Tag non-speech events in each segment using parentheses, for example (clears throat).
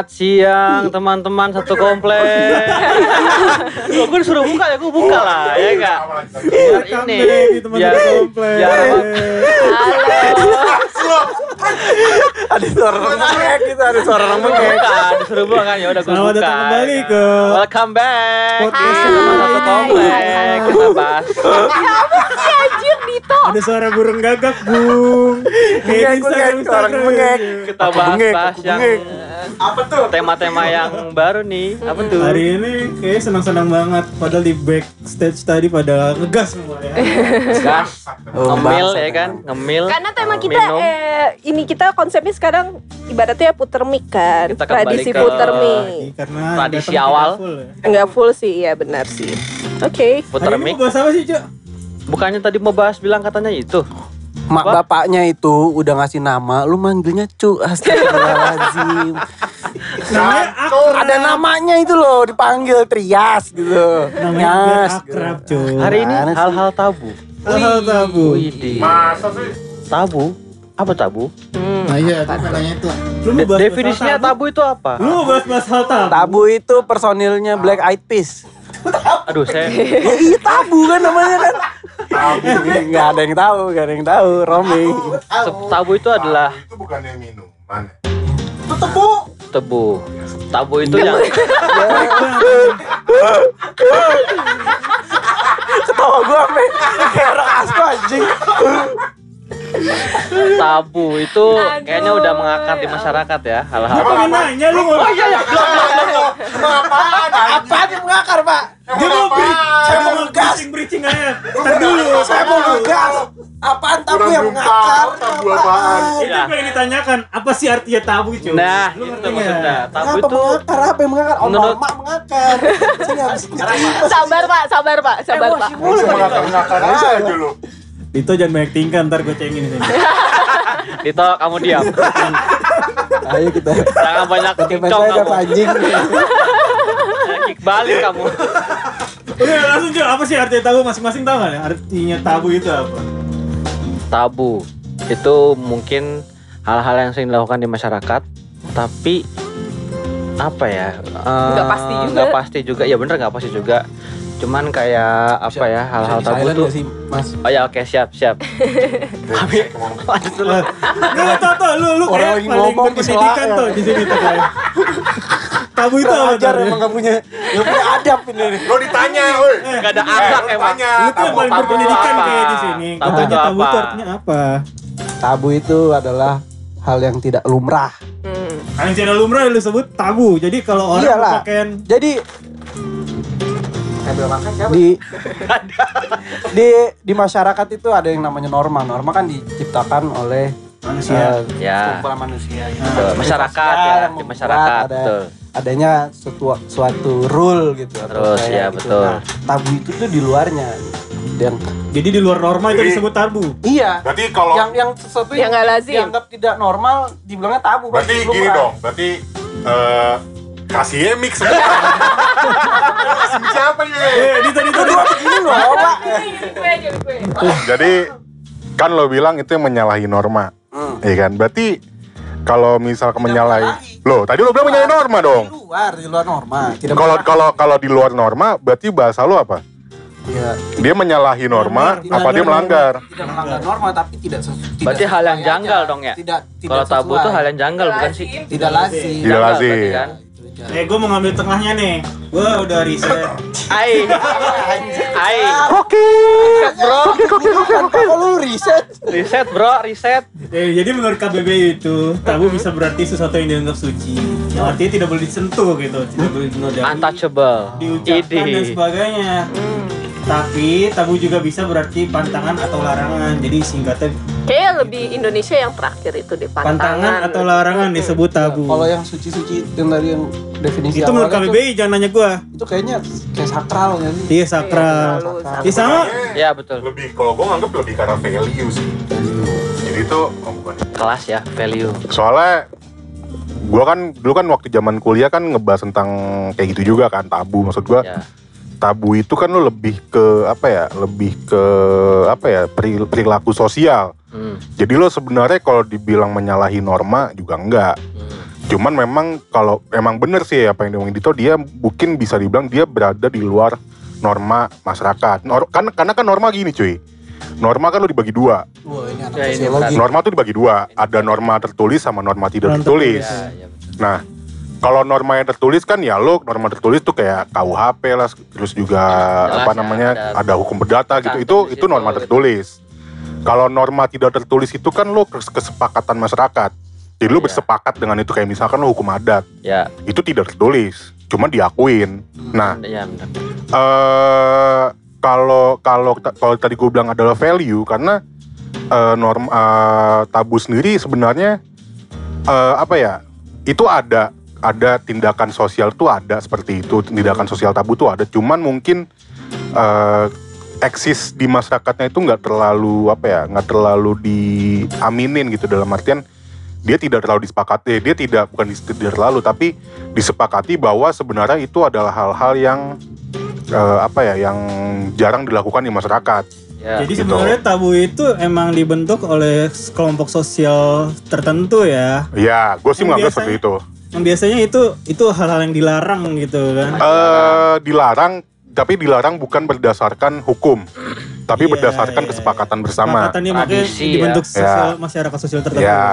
Selamat siang teman-teman satu komplek. (laughs) Gue disuruh buka ya, gue buka lah ya enggak. Biar ini, biar biar Ada suara orang mengek gitu, ada suara orang mengek. buka, disuruh buka kan ya udah gue Selamat buka. datang kembali ya. ke Welcome back. podcast Teman satu komplek kita bahas. Anjir Dito. Ada suara burung gagak, Bung. Kayak Mengek, mengek, Instagram, mengek. Kita bahas yang. Apa tuh? tema-tema yang baru nih. Apa tuh? Hari ini kayak senang-senang banget padahal di backstage tadi pada ngegas semua ya. Gas, Oh, ngemil ya kan, ngemil. Karena tema kita minum. eh, ini kita konsepnya sekarang ibaratnya puter mic kan. Kita Tradisi ke- puter mic. Karena Tradisi awal. full ya. Enggak full sih, ya benar sih. Oke. Puter Hari ini mic. bahas apa sih, Cok? Bukannya tadi mau bahas bilang katanya itu. Mak Apa? bapaknya itu udah ngasih nama, lu manggilnya cu. Astagfirullahaladzim. Namanya akrab. Ada namanya itu loh, dipanggil Trias gitu. Namanya akrab, Cok. Hari ini hal-hal tabu. Hal tabu. Masa sih? Tabu? Apa tabu? Hmm. Nah iya, itu itu. Lu mau bahas definisinya tabu itu apa? Lu mau bahas-bahas hal tabu? Tabu itu personilnya Black Eyed Peas. Aduh, saya Ya, iya tabu kan namanya kan. Gak ada yang tahu, gak ada yang tahu. Romi. se- tabu itu adalah Itu bukannya minuman. tebu. Tabu itu yang (laughs) Ketawa gue sampe kayak asma anjing. Tabu itu kayaknya udah mengakar di masyarakat ya hal-hal. Apa yang nanya lu mau? Oh iya ya, belum belum. Apaan yang mengakar, Pak? Dia mau beri, Saya mau ngegas. bridging aja. Dulu. Saya mau ngegas. Apaan tabu yang mengakar? tabu apaan. Itu Ya. pengen ditanyakan, apa sih artinya tabu, Cok? Nah, Lu itu maksudnya. Tabu Apa itu mengakar? Apa yang mengakar? Oh, mama mengakar. Sabar Pak, sabar Pak, sabar Pak. Mengakar-ngakar aja dulu. Itu jangan banyak tingkah, ntar gue cengin sini. Dito (laughs) kamu diam. (laughs) Ayo kita. Jangan banyak ada kamu. anjing. (laughs) Kick balik kamu. Udah langsung Cok, apa sih artinya tabu masing-masing tahu nggak ya? Artinya tabu itu apa? Tabu itu mungkin hal-hal yang sering dilakukan di masyarakat, tapi apa ya? eh, Nggak pasti juga. nggak pasti juga. Ya bener nggak pasti juga. Cuman kayak apa ya hal-hal tabu tuh. sih, Mas. Oh ya oke siap siap. (laughs) Tapi lanjut dulu. Nggak tau tau, lu lu kayak paling ngomong di berpendidikan sela- tuh di sini tuh. Tabu itu apa Ajar tuh? emang gak punya gak punya adab ini. Lo ditanya, woi. Gak ada lo emang. ditanya. Itu yang paling berpendidikan kayak di sini. Tabu itu tabu itu apa? artinya apa? Tabu itu adalah hal yang tidak lumrah. Yang tidak lumrah lu sebut tabu. Jadi kalau orang Iyalah. pakaian Jadi di (laughs) di di masyarakat itu ada yang namanya norma. Norma kan diciptakan oleh manusia. eh, Ya. sekumpulan manusia. gitu. Betul. Masyarakat ya, di masyarakat, ada, betul. Adanya suatu, suatu rule gitu. atau Terus, ya, gitu. betul. Nah, tabu itu tuh di luarnya. Yang Jadi di luar norma itu disebut tabu. iya. Berarti kalau Yang yang sesuatu Yang nggak lazim. dianggap tidak normal dibilangnya tabu. berarti gini dong, berarti eh kasih mix (laughs) semua. Siapa ini? Eh, di tadi tadi. Ini loh, Pak. Jadi kan lo bilang itu yang menyalahi norma. Hmm. Iya kan? Berarti kalau misal Tidak menyalahi. Loh, tadi lo bilang menyalahi norma dong. Di luar, di luar norma. Tidak Kalau kalau kalau di luar norma berarti bahasa lo apa? Iya. Dia menyalahi norma Melanggar, apa dia melanggar? tidak melanggar norma tapi tidak sesu- tidak Berarti hal yang sesuai janggal aja. dong ya? Tidak tidak Kalau tabu sesuai. tuh hal yang janggal bukan sih? tidak lazim. Tidak Janggal lazim. Eh, gue mau ngambil tengahnya nih. Gue udah riset. Ai. Ai. Oke. Bro, Tanpa lu riset. Riset, Bro, riset. Eh, jadi menurut KBBI itu tabu bisa berarti sesuatu yang dianggap suci. Yang artinya tidak boleh disentuh gitu, tidak boleh dinodai. Untouchable. diucapkan dan sebagainya. Tapi tabu juga bisa berarti pantangan atau larangan. Jadi singkatnya Kayaknya lebih Indonesia yang terakhir itu deh pantangan. pantangan atau larangan disebut tabu. Kalau yang suci-suci yang dari yang definisi itu menurut KBBI jangan nanya gua. itu kayaknya kayak sakral ya sih. Iya sakral. Iya, Ya sama Ya betul. Lebih kalau gue nganggep lebih karena value sih. Jadi itu oh, bukan. kelas ya value Soalnya gua kan dulu kan waktu zaman kuliah kan ngebahas tentang kayak gitu juga kan tabu maksud gua. ya Tabu itu kan lo lebih ke apa ya? Lebih ke apa ya? peri- Perilaku sosial. hmm. Jadi lo sebenarnya kalau dibilang menyalahi norma juga enggak. Hmm. Cuman memang kalau emang bener sih apa yang diomongin Dito dia mungkin bisa dibilang dia berada di luar norma masyarakat. Nor- kan karena kan norma gini cuy. Norma kan lo dibagi dua. Wah, ini anak Ya, ini. Norma tuh dibagi dua. Ada norma tertulis sama norma tidak tertulis. ya, ya. Nah, kalau norma yang tertulis kan ya lo norma tertulis tuh kayak KUHP lah, terus juga Jelas apa ya, namanya ada- ada, hukum perdata gitu. Itu itu norma gitu. tertulis. Kalau norma tidak tertulis itu kan lo kes- kesepakatan masyarakat. Jadi lo Iya. bersepakat dengan itu kayak misalkan lo hukum adat, ya itu tidak tertulis, cuma diakuin. Nah, ya benar eh kalau kalau kalau tadi gue bilang adalah value karena eh, norm eh, tabu sendiri sebenarnya eh, apa ya itu ada ada tindakan sosial tuh ada seperti itu tindakan sosial tabu tuh ada. Cuman mungkin eh, eksis di masyarakatnya itu nggak terlalu apa ya nggak terlalu diaminin gitu. Dalam artian dia tidak terlalu disepakati dia tidak bukan tidak terlalu tapi disepakati bahwa sebenarnya itu adalah hal-hal yang eh, apa ya yang jarang dilakukan di masyarakat. Ya. Jadi gitu. sebenarnya tabu itu emang dibentuk oleh kelompok sosial tertentu ya. ya gue sih menganggap seperti itu Yang biasanya itu itu hal-hal yang dilarang gitu kan. eh dilarang tapi dilarang bukan berdasarkan hukum tapi Iya, berdasarkan iya, kesepakatan bersama Kesepakatannya makanya Tradisi ya. dibentuk sosial Ya. masyarakat sosial tertentu. Ya,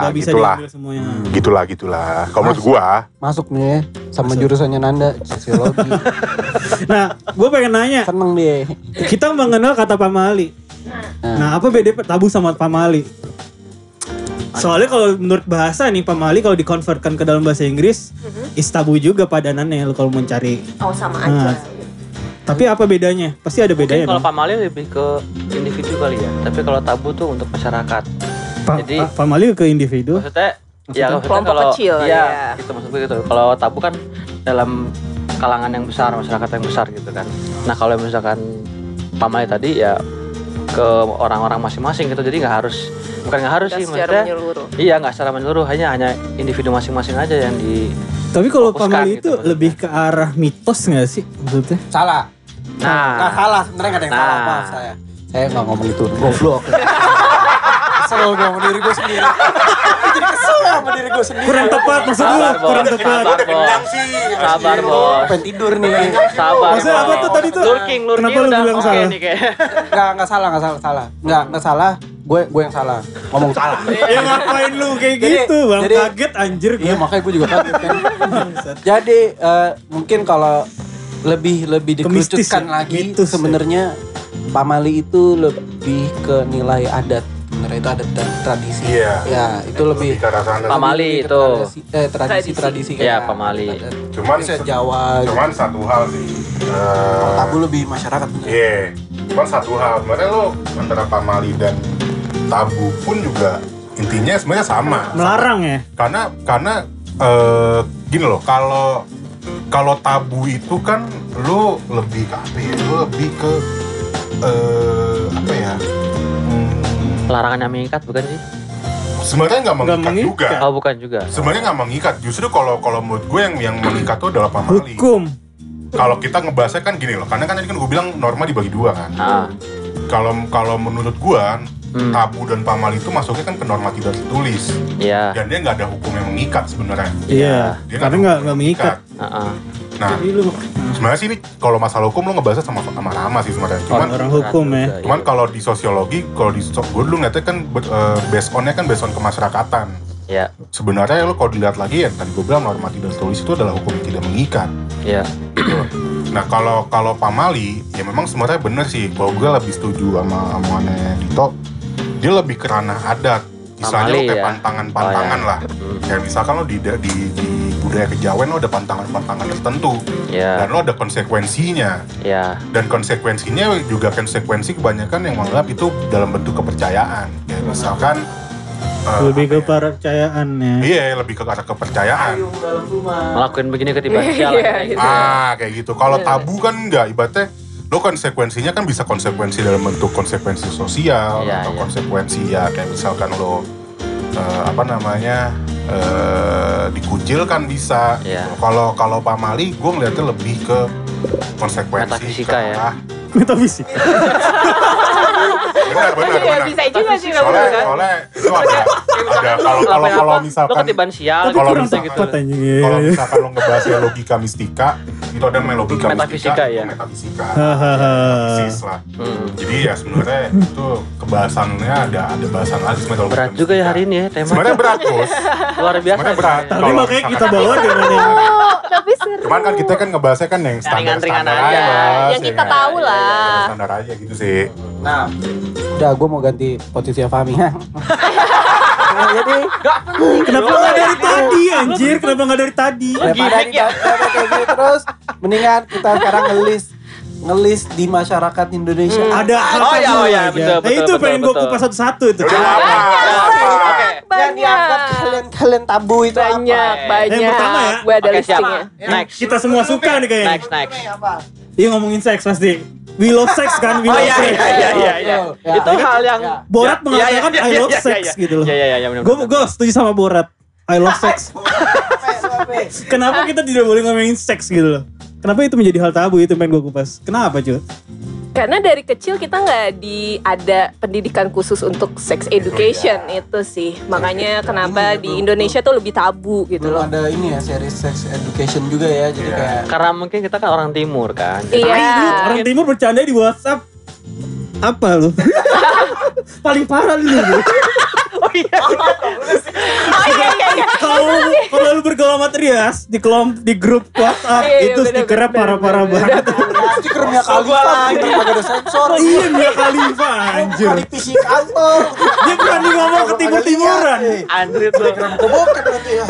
Nggak bisa gitulah. diambil semuanya. gitulah gitulah kalau menurut gua Masuk nih ya, sama jurusannya Nanda, sosiologi. (laughs) Nah, gue pengen nanya, Seneng dia. kita mengenal kata pamali. Nah, apa beda tabu sama pamali? Soalnya kalau menurut bahasa nih pamali kalau dikonvertkan ke dalam bahasa Inggris, is tabu juga padanannya lo kalau mencari. Oh sama Nah. aja. Tapi apa bedanya? Pasti ada mungkin bedanya kalau dong. pamali lebih ke individu kali ya tapi kalau tabu tuh untuk masyarakat Pa- jadi- pa- pamali ke individu. maksudnya ya maksudnya Kelompok kalau kecil, iya ya. gitu maksud gue gitu kalau tabu kan dalam kalangan yang besar masyarakat yang besar gitu kan nah kalau misalkan pamali tadi ya ke orang-orang masing-masing gitu jadi nggak harus bukan nggak harus sih secara maksudnya menyeluruh. iya nggak secara menyeluruh hanya hanya individu masing-masing aja yang di Tapi kalau pamali gitu itu maksudnya. lebih ke arah mitos nggak sih maksudnya? Salah. nah Nggak salah, sebenarnya nggak ada yang salah Nah. maaf saya. Saya nggak ngomong itu, goblok. (laughs) Kesel gue diri gue sendiri. (laughs) Jadi kesel sama diri gue sendiri. Kurang tepat maksud lu, sabar kurang tepat. sabar bos sabar bos Pengen tidur nih. sabar Maksudnya apa tuh tadi tuh? lurking lurking Kenapa lu bilang salah? Nggak, nggak salah, nggak salah, salah. Nggak, nggak salah. Gue, gue yang salah. Ngomong salah. Ya ngapain lu kayak Jadi- gitu, Bang? jadi- Kaget anjir gue. Iya makanya gue juga kaget kan. Jadi eh, mungkin kalau lebih lebih dikerucutkan ya? lagi ya? sebenarnya pamali itu lebih ke nilai adat. Sebenarnya itu adat dan tradisi. Iya. Ya itu lebih. sana. Pamali lebih ke itu. tradisi- eh tradisi tradisi Iya, pamali. Cuman bisa Jawa. gitu. cuman satu hal sih eh, tabu lebih masyarakat. Iya, cuman satu hal, sebenarnya lo antara pamali dan tabu pun juga intinya sebenarnya sama. Melarang ya? Karena karena eh, gini loh, kalau kalau tabu itu kan lo lebih ke apa ya? Lo lebih ke eh, apa ya? Larangan yang mengikat bukan sih sebenarnya nggak Nggak mengikat, juga. mengikat. oh bukan juga Sebenarnya nggak mengikat. Justru kalau kalau menurut gue yang yang mengikat itu adalah pamali. Hukum. Kalau kita ngebahasnya kan gini loh, karena kan tadi kan gue bilang norma dibagi dua kan. ah Kalau kalau menurut gua Hmm. tabu dan pamali itu masuknya kan ke norma tidak tertulis iya dan dia nggak ada hukum yang mengikat sebenarnya. Iya. Dia Karena nggak yang mengikat. Ah, ah. Nah, Jadi lu sebenarnya sih ini kalau masalah hukum lo ngebahasnya sama sama Rama sih sebenarnya. Cuman orang hukum ya. Cuman iya. kalau di sosiologi, kalau di so- gue dulu ngeliatnya kan eh, based on-nya kan based on kemasyarakatan. ya Sebenarnya lo kalau dilihat lagi ya tadi gue bilang norma tidak tertulis itu adalah hukum yang tidak mengikat. ya Nah kalau kalau pamali ya memang sebenarnya bener sih. Kalau gue lebih setuju sama omongannya Dito, dia lebih ke ranah adat. Misalnya lo kayak ya. pantangan-pantangan Oh, ya. lah. Kayak misalkan lo di, di, di budaya kejawen lo ada pantangan-pantangan tertentu. ya Dan lo ada konsekuensinya. ya Dan konsekuensinya juga konsekuensi kebanyakan yang menganggap itu dalam bentuk kepercayaan. Kayak misalkan eh, Lebih ke apa ya? percayaan ya. Iya, lebih ke arah kepercayaan. ngelakuin begini ketiba Iya, gitu. Ah, kayak gitu. Kalau tabu kan enggak, ibaratnya lo konsekuensinya kan bisa konsekuensi dalam bentuk konsekuensi sosial Iya, atau iya. konsekuensi ya kayak misalkan lo eh, apa namanya eh, dikucilkan bisa. Iya. Kalau kalau pamali gue ngeliatnya lebih ke konsekuensi. Metafisika ke ya. Metafisik. Benar benar Iya benar. bisa juga sih Soalnya kan. soalnya itu ada (laughs) ada kalau kalau kalau misalkan ketiban sial kalau misalkan- gitu anjing. Iya, kalau iya. misalkan lo ngebahasnya logika mistika itu ada namanya logika Metafisika, mistika, ya. metafisika lah Hmm. jadi ya sebenarnya itu kebahasannya ada ada bahasan lagi sebenarnya berat juga ya hari ini ya tema sebenarnya berat bos (laughs) luar biasa sebenarnya berat Tapi Kalau makanya kita bawa dengan yang Oh, tapi seru. cuman kan kita kan ngebahasnya kan yang standar standar aja. Yang ya kita kan? tahu lah. standar aja gitu sih Nah, udah gue mau ganti posisi Fahmi. (laughs) nah, jadi Kenapa nggak dari tadi anjir? Kenapa nggak dari tadi? daripada ya? kayak gini terus, mendingan kita sekarang ngelis ngelis di masyarakat Indonesia. Ada hal Oh, iya, oh, iya, aja. betul, Nah, itu betul, pengen gue kupas satu-satu itu. Udah apa? Oke. Yang dianggap Banyak. kalian kalian tabu itu Banyak, apa? banyak. Yang pertama ya. Gue ada siap. listingnya. Next. Kita semua suka nih kayaknya. Next, next. Iya ngomongin seks pasti. We love sex kan, we Oh love iya sex. iya iya iya. iya. Ya. Itu hal yang Ya. Borat Ya, mengatakan iya, iya, I love iya, sex iya. gitu loh. Iya iya iya benar. Gue gue setuju sama Borat. I love sex. (laughs) Kenapa kita tidak boleh ngomongin seks gitu loh? Kenapa itu menjadi hal tabu itu pengen gue kupas? Kenapa cuy? Karena dari kecil kita nggak di ada pendidikan khusus untuk sex education itu sih. Makanya kenapa di Indonesia tuh lebih tabu gitu Belum loh. ada ini ya series sex education juga ya, jadi Iya. kayak Karena mungkin kita kan orang timur kan. Iya. Tai lu, orang timur bercanda di WhatsApp. Apa lu? (laughs) Paling parah lu. (laughs) Oh iya. Oh iya iya iya. Kalau kalau lu bergaul sama Trias di kelom di grup WhatsApp Iya, iya, itu stikernya parah-parah banget. stiker Mia Khalifa lagi kagak ada sensor. Iya Mia Khalifa anjir. Di PC kantor. Dia berani ngomong ke timur-timuran. Andri tuh. Kebokan berarti ya.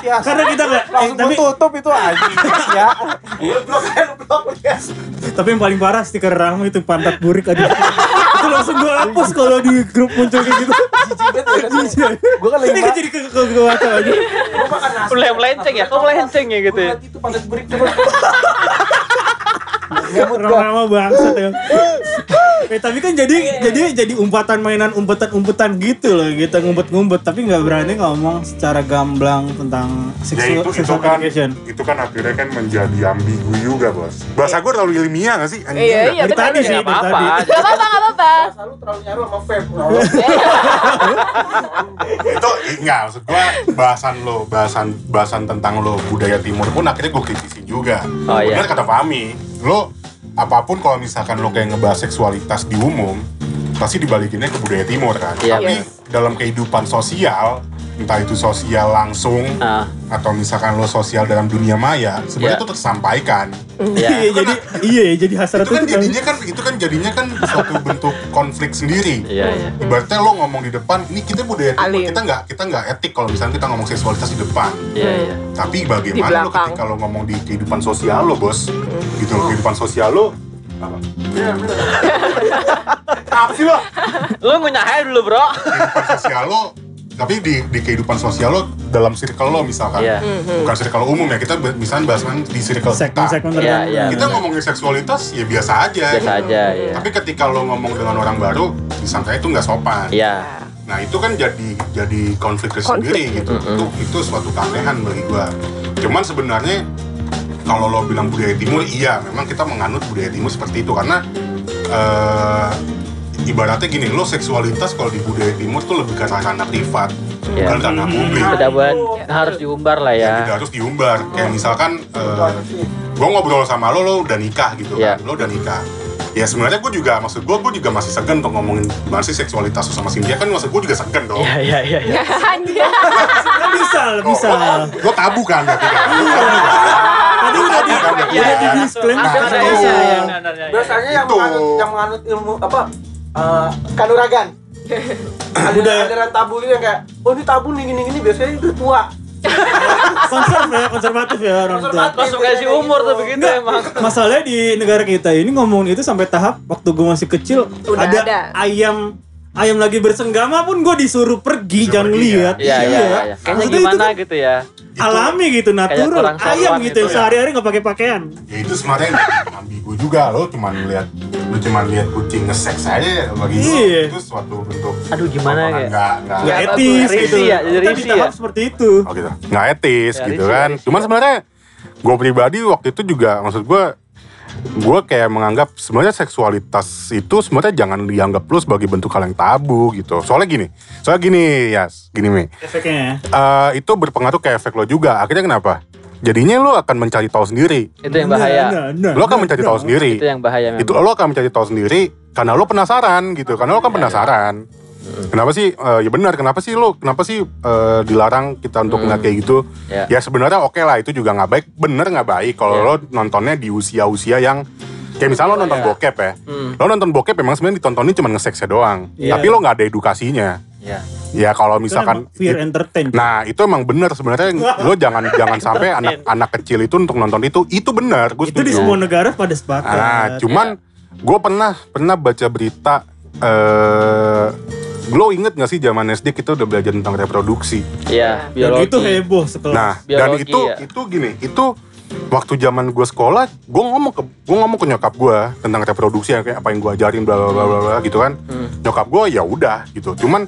Ya. Karena kita nggak, eh, Langsung tapi tutup itu anjing ya. Blok aja lu blok ya. tapi yang paling parah stiker Rahma itu pantat burik aja. Langsung gue hapus kalau di grup muncul kayak gitu. Jijik. Gua kan lagi Ini ma- jadi ke ke aja. gua makan nasi. Mulai melenceng ya, kok melenceng ya gitu ya. Itu pantat berik terus. (laughs) Nyamut gua. Rama bangsat ya. Eh, tapi kan jadi jadi jadi umpatan mainan umpetan-umpetan gitu loh, kita ngumpet-ngumpet tapi nggak berani ngomong secara gamblang tentang ya sexual, itu itu kan education. itu kan akhirnya kan menjadi ambigu juga bos bahasa gue terlalu ilmiah gak sih Anjing Iya, nggak? iya. Dari tadi sih, dari tadi. Gak apa-apa, gak apa-apa. Bahasa lu terlalu nyaru sama vape. itu enggak maksud gua bahasan lo bahasan bahasan tentang lo budaya timur pun akhirnya gue kritisi juga Oh, iya. benar kata Fahmi lo apa pun kalau misalkan lo kayak ngebahas seksualitas di umum pasti dibalikinnya ke budaya timur kan Iya. tapi Yes. dalam kehidupan sosial entah itu sosial langsung Ah, atau misalkan lo sosial dalam dunia maya sebenarnya Iya. itu tersampaikan iya. Iya, jadi iya ya, jadi hasrat itu kan itu kan. jadinya kan itu kan jadinya kan suatu bentuk konflik sendiri Iya iya. Ibaratnya lo ngomong di depan, ini kita budaya Alim. kita nggak kita nggak etik kalau misalnya kita ngomong seksualitas di depan. Iya iya. Tapi bagaimana lo ketika lo ngomong di kehidupan sosial lo bos, gitu lo kehidupan sosial lo. Apa? Apa sih lo? Lu ngunyahnya dulu, Bro. Kehidupan sosial lo, tapi di, di kehidupan sosial lo dalam circle lo misalkan, Iya. bukan circle umum ya kita misalnya bahas kan di circle kita. Segmen-segmen Iya, tertentu. iya. Kita ngomongin seksualitas ya biasa aja. Biasa aja, iya. Tapi ketika lo ngomong dengan orang baru, disangka itu nggak sopan. Iya. Nah itu kan jadi jadi konflik tersendiri gitu. Itu itu suatu keanehan bagi gua. Cuman sebenarnya kalau lo bilang budaya timur, iya memang kita menganut budaya timur seperti itu karena eh, ibaratnya gini, lo seksualitas kalau di budaya timur tuh lebih ke ranah privat, Iya. bukan ranah publik. Tidak buat harus diumbar lah Yang ya. tidak harus diumbar. Kayak misalkan eh, gue ngobrol sama lo, lo udah nikah gitu Iya. kan, lo udah nikah. Ya sebenarnya gue juga, maksud gue, gue juga masih segan untuk ngomongin gimana sih seksualitas sama Cynthia kan maksud gue juga segan dong. Iya iya iya. iya. (laughs) Anjir. Kan bisa, bisa. Lo tabu kan berarti kan? Kan? Tadi udah di Iya, udah di disclaim Nah, kan. Iya, iya, iya. Biasanya yang Itu. menganut yang menganut ilmu apa? Eh, kanuragan. ada Budaya. aliran tabu gitu yang kayak, oh ini tabu nih gini gini biasanya itu tua. (laughs) Konserv ya, konservatif ya orang tua. Konservatif. Langsung kasih umur tuh begitu Enggak, emang. (laughs) masalahnya di negara kita ini ngomongin itu sampai tahap waktu gue masih kecil Udah ada, ada. ayam ayam lagi bersenggama pun gue disuruh pergi Disuruh jangan pergi, ya? lihat Iya iya iya. Kayaknya Maksudnya itu gimana kan gitu ya. alami gitu natural ayam gitu gitu yang ya. sehari-hari nggak pakai pakaian Ya itu sebenarnya ambigu juga lo cuman lihat lu cuma lihat kucing nge-sex aja bagi Iya. itu suatu bentuk Aduh gimana ya? nggak nggak etis gitu. Ya, jadi Kita di tahap ya. seperti itu. oh gitu nggak etis Ya, gitu kan cuman sebenarnya gue pribadi waktu itu juga maksud gue gue kayak menganggap sebenarnya seksualitas itu sebenarnya jangan dianggap lu sebagai bentuk hal yang tabu gitu soalnya gini soalnya gini ya gini Mi Efeknya ya. Eh, itu berpengaruh ke efek lo juga akhirnya kenapa jadinya lo akan mencari tahu sendiri Itu yang bahaya. Nah, nah, lo akan nah, mencari nah. tahu sendiri Itu yang bahaya memang. itu lo akan mencari tahu sendiri karena lo penasaran gitu karena lo kan penasaran kenapa sih eh, ya benar kenapa sih lo kenapa sih eh, dilarang kita untuk Hmm. nggak kayak gitu Ya. ya sebenarnya oke lah itu juga nggak baik bener nggak baik kalau Ya. lo nontonnya di usia-usia yang kayak misalnya lo nonton Ya. bokep ya Hmm. lo nonton bokep memang sebenarnya ditontonin cuma ngeseksnya doang Iya. tapi lo nggak ada edukasinya Ya. ya kalau misalkan emang fear entertain. Nah itu emang bener sebenarnya (laughs) lo jangan jangan sampai anak anak kecil itu untuk nonton itu itu benar gue itu di semua negara pada sepakat. Nah cuman gue pernah pernah baca berita eh lo inget gak sih zaman SD kita udah belajar tentang reproduksi. Iya, Dan biologi. itu heboh sekelas. Nah dan Biologi, itu ya. itu gini itu waktu zaman gue sekolah gue ngomong ke gue ngomong ke nyokap gue tentang reproduksi yang kayak apa yang gue ajarin bla bla bla bla gitu kan. Hmm. Nyokap gue ya udah gitu. Cuman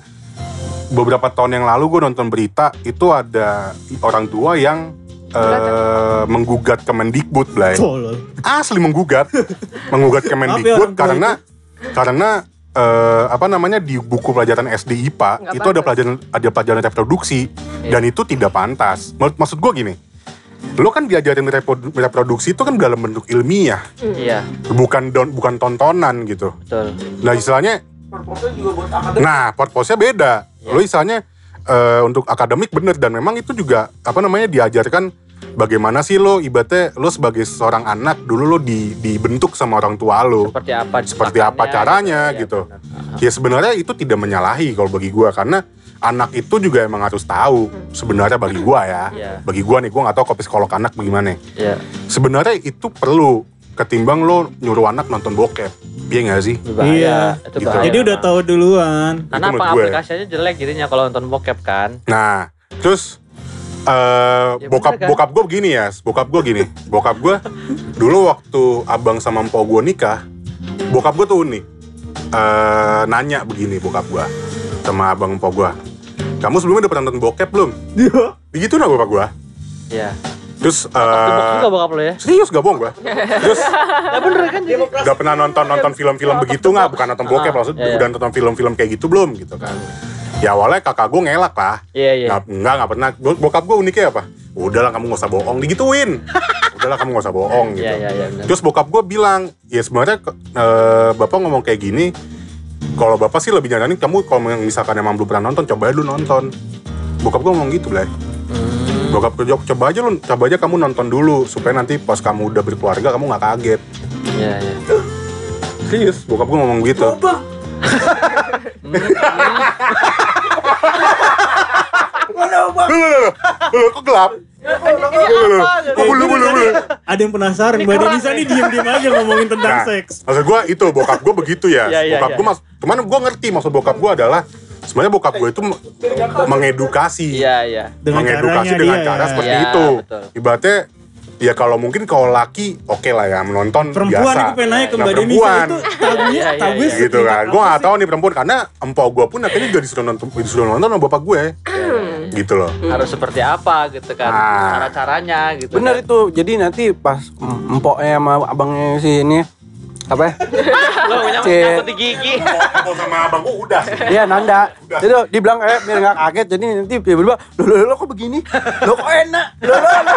beberapa tahun yang lalu gue nonton berita itu ada orang tua yang eh, menggugat Kemendikbud, Blay. Asli menggugat, (laughs) menggugat Kemendikbud karena karena eh, apa namanya di buku pelajaran SD IPA Nggak itu ada pantas. pelajaran ada pelajaran reproduksi Iya. dan itu tidak pantas. Mak- Maksud gue gini, lo kan diajarin reprodu- reproduksi itu kan dalam bentuk ilmiah, Iya, bukan don, bukan tontonan gitu. betul. Nah istilahnya, nah purpose-nya beda. Lo istilahnya eh, untuk akademik bener dan memang itu juga apa namanya diajarkan bagaimana sih lo ibaratnya lo sebagai seorang anak dulu lo di, dibentuk sama orang tua lo. Seperti apa Seperti apa caranya gitu. benar. Aha. Ya sebenarnya itu tidak menyalahi kalau bagi gua karena anak itu juga emang harus tahu sebenarnya bagi gua ya. Iya. Bagi gua nih gua nggak tahu kalau psikolog anak bagaimana. Iya, Sebenarnya itu perlu ketimbang lo nyuruh anak nonton bokep. Iya nggak sih? bahaya. Iya. Itu Gitu. bahaya. Jadi udah tahu duluan. Karena apa gue. aplikasinya jelek jadinya kalau nonton bokep kan. Nah, terus eh Ya bokap kan? bokap gue begini ya, bokap gue gini, bokap gue dulu waktu abang sama empok gue nikah, bokap gue tuh unik, eh nanya begini bokap gue sama abang empok gue, kamu sebelumnya udah pernah nonton bokep belum? Dia Begitu nah bokap gue, Iya. terus juga bokap lo ya. serius gak bohong gue, terus Ya bener kan jadi. udah pernah nonton nonton film-film begitu nggak? Bukan nonton bokep, maksud iya, iya. udah nonton film-film kayak gitu belum gitu kan? Ya awalnya kakak gue ngelak lah, Iya, iya. Nggak, enggak, enggak pernah. Bo- Bokap gue uniknya apa? Udahlah kamu gak usah bohong, digituin. (laughs) Udahlah kamu gak usah bohong gitu. Iya, iya, iya. bener. Terus bokap gue bilang, ya sebenarnya eh, bapak ngomong kayak gini, kalau bapak sih lebih nyaranin kamu kalau misalkan emang belum pernah nonton, coba aja lu nonton. Bokap gue ngomong gitu, Blay. Hmm. Bokap gue jawab, coba aja lu, coba aja kamu nonton dulu supaya nanti pas kamu udah berkeluarga kamu nggak kaget. Iya, iya. Serius, bokap gue ngomong gitu. (laughs) Loh, loh, loh, loh, loh, kok gelap? Bulu, bulu, bulu. ada yang penasaran. Mbak Denisa nih diem-diem aja ngomongin tentang Nah, seks. maksud gue itu bokap gue begitu ya. Iya, iya, bokap iya. gue mas, cuman gue ngerti maksud bokap gue adalah sebenarnya bokap gue itu me- mengedukasi, Iya, iya. Dengan mengedukasi caranya dengan dia, cara ya. seperti Iya, itu. betul. Ibaratnya ya kalau mungkin kalau laki oke lah ya menonton Perempuan biasa. itu pengen naik ke Nah, Mbak perempuan. itu tabunya, iya, tabunya iya. gitu kan. Gue gak tahu nih perempuan karena empok gue pun akhirnya juga disuruh nonton disuruh nonton sama bapak gue. gitu loh. Harus seperti apa gitu kan. Ah. Cara-caranya gitu. Bener kan. itu. Jadi nanti pas empoknya sama abangnya si ini apa? ya? Lo nyangkut, di gigi. Kalau sama abang gue udah sih. Iya Nanda. Jadi dibilang eh biar nggak kaget. Jadi nanti tiba-tiba lo lo lo kok begini? Lo kok enak? Lo lo lo.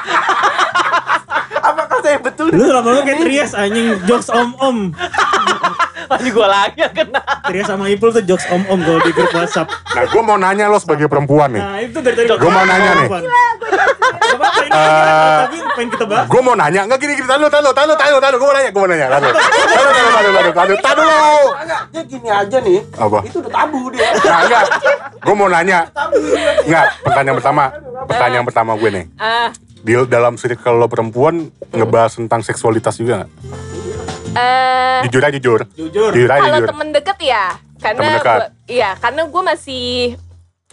Saya betul? Lu lama-lama kayak Trias anjing jokes om-om. (laughs) Tadi gua lagi yang kena. Trias sama Ipul tuh jokes om-om kalau di grup WhatsApp. Nah gue mau nanya lo sebagai perempuan nih. Nah itu dari tadi Gua mau nanya nih. Gak apa-apa ini Eh, tapi pengen kita bahas. Gue mau nanya, enggak gini gini, tahan lo, tahan lo, tahan lo, tahan lo, tahan lo, gue mau nanya, gue mau nanya, tahan lo, tahan lo, tahan lo, tahan lo, tahan dia gini aja nih. Apa? Itu udah tabu dia. Nah, enggak, gue mau nanya, enggak, pertanyaan pertama, pertanyaan pertama gue nih, Ah, di dalam circle lo perempuan ngebahas tentang seksualitas juga nggak? eh, Jujur aja jujur, Jujur. jujur aja kalau temen deket ya, karena Temen dekat. gua- iya, karena gue masih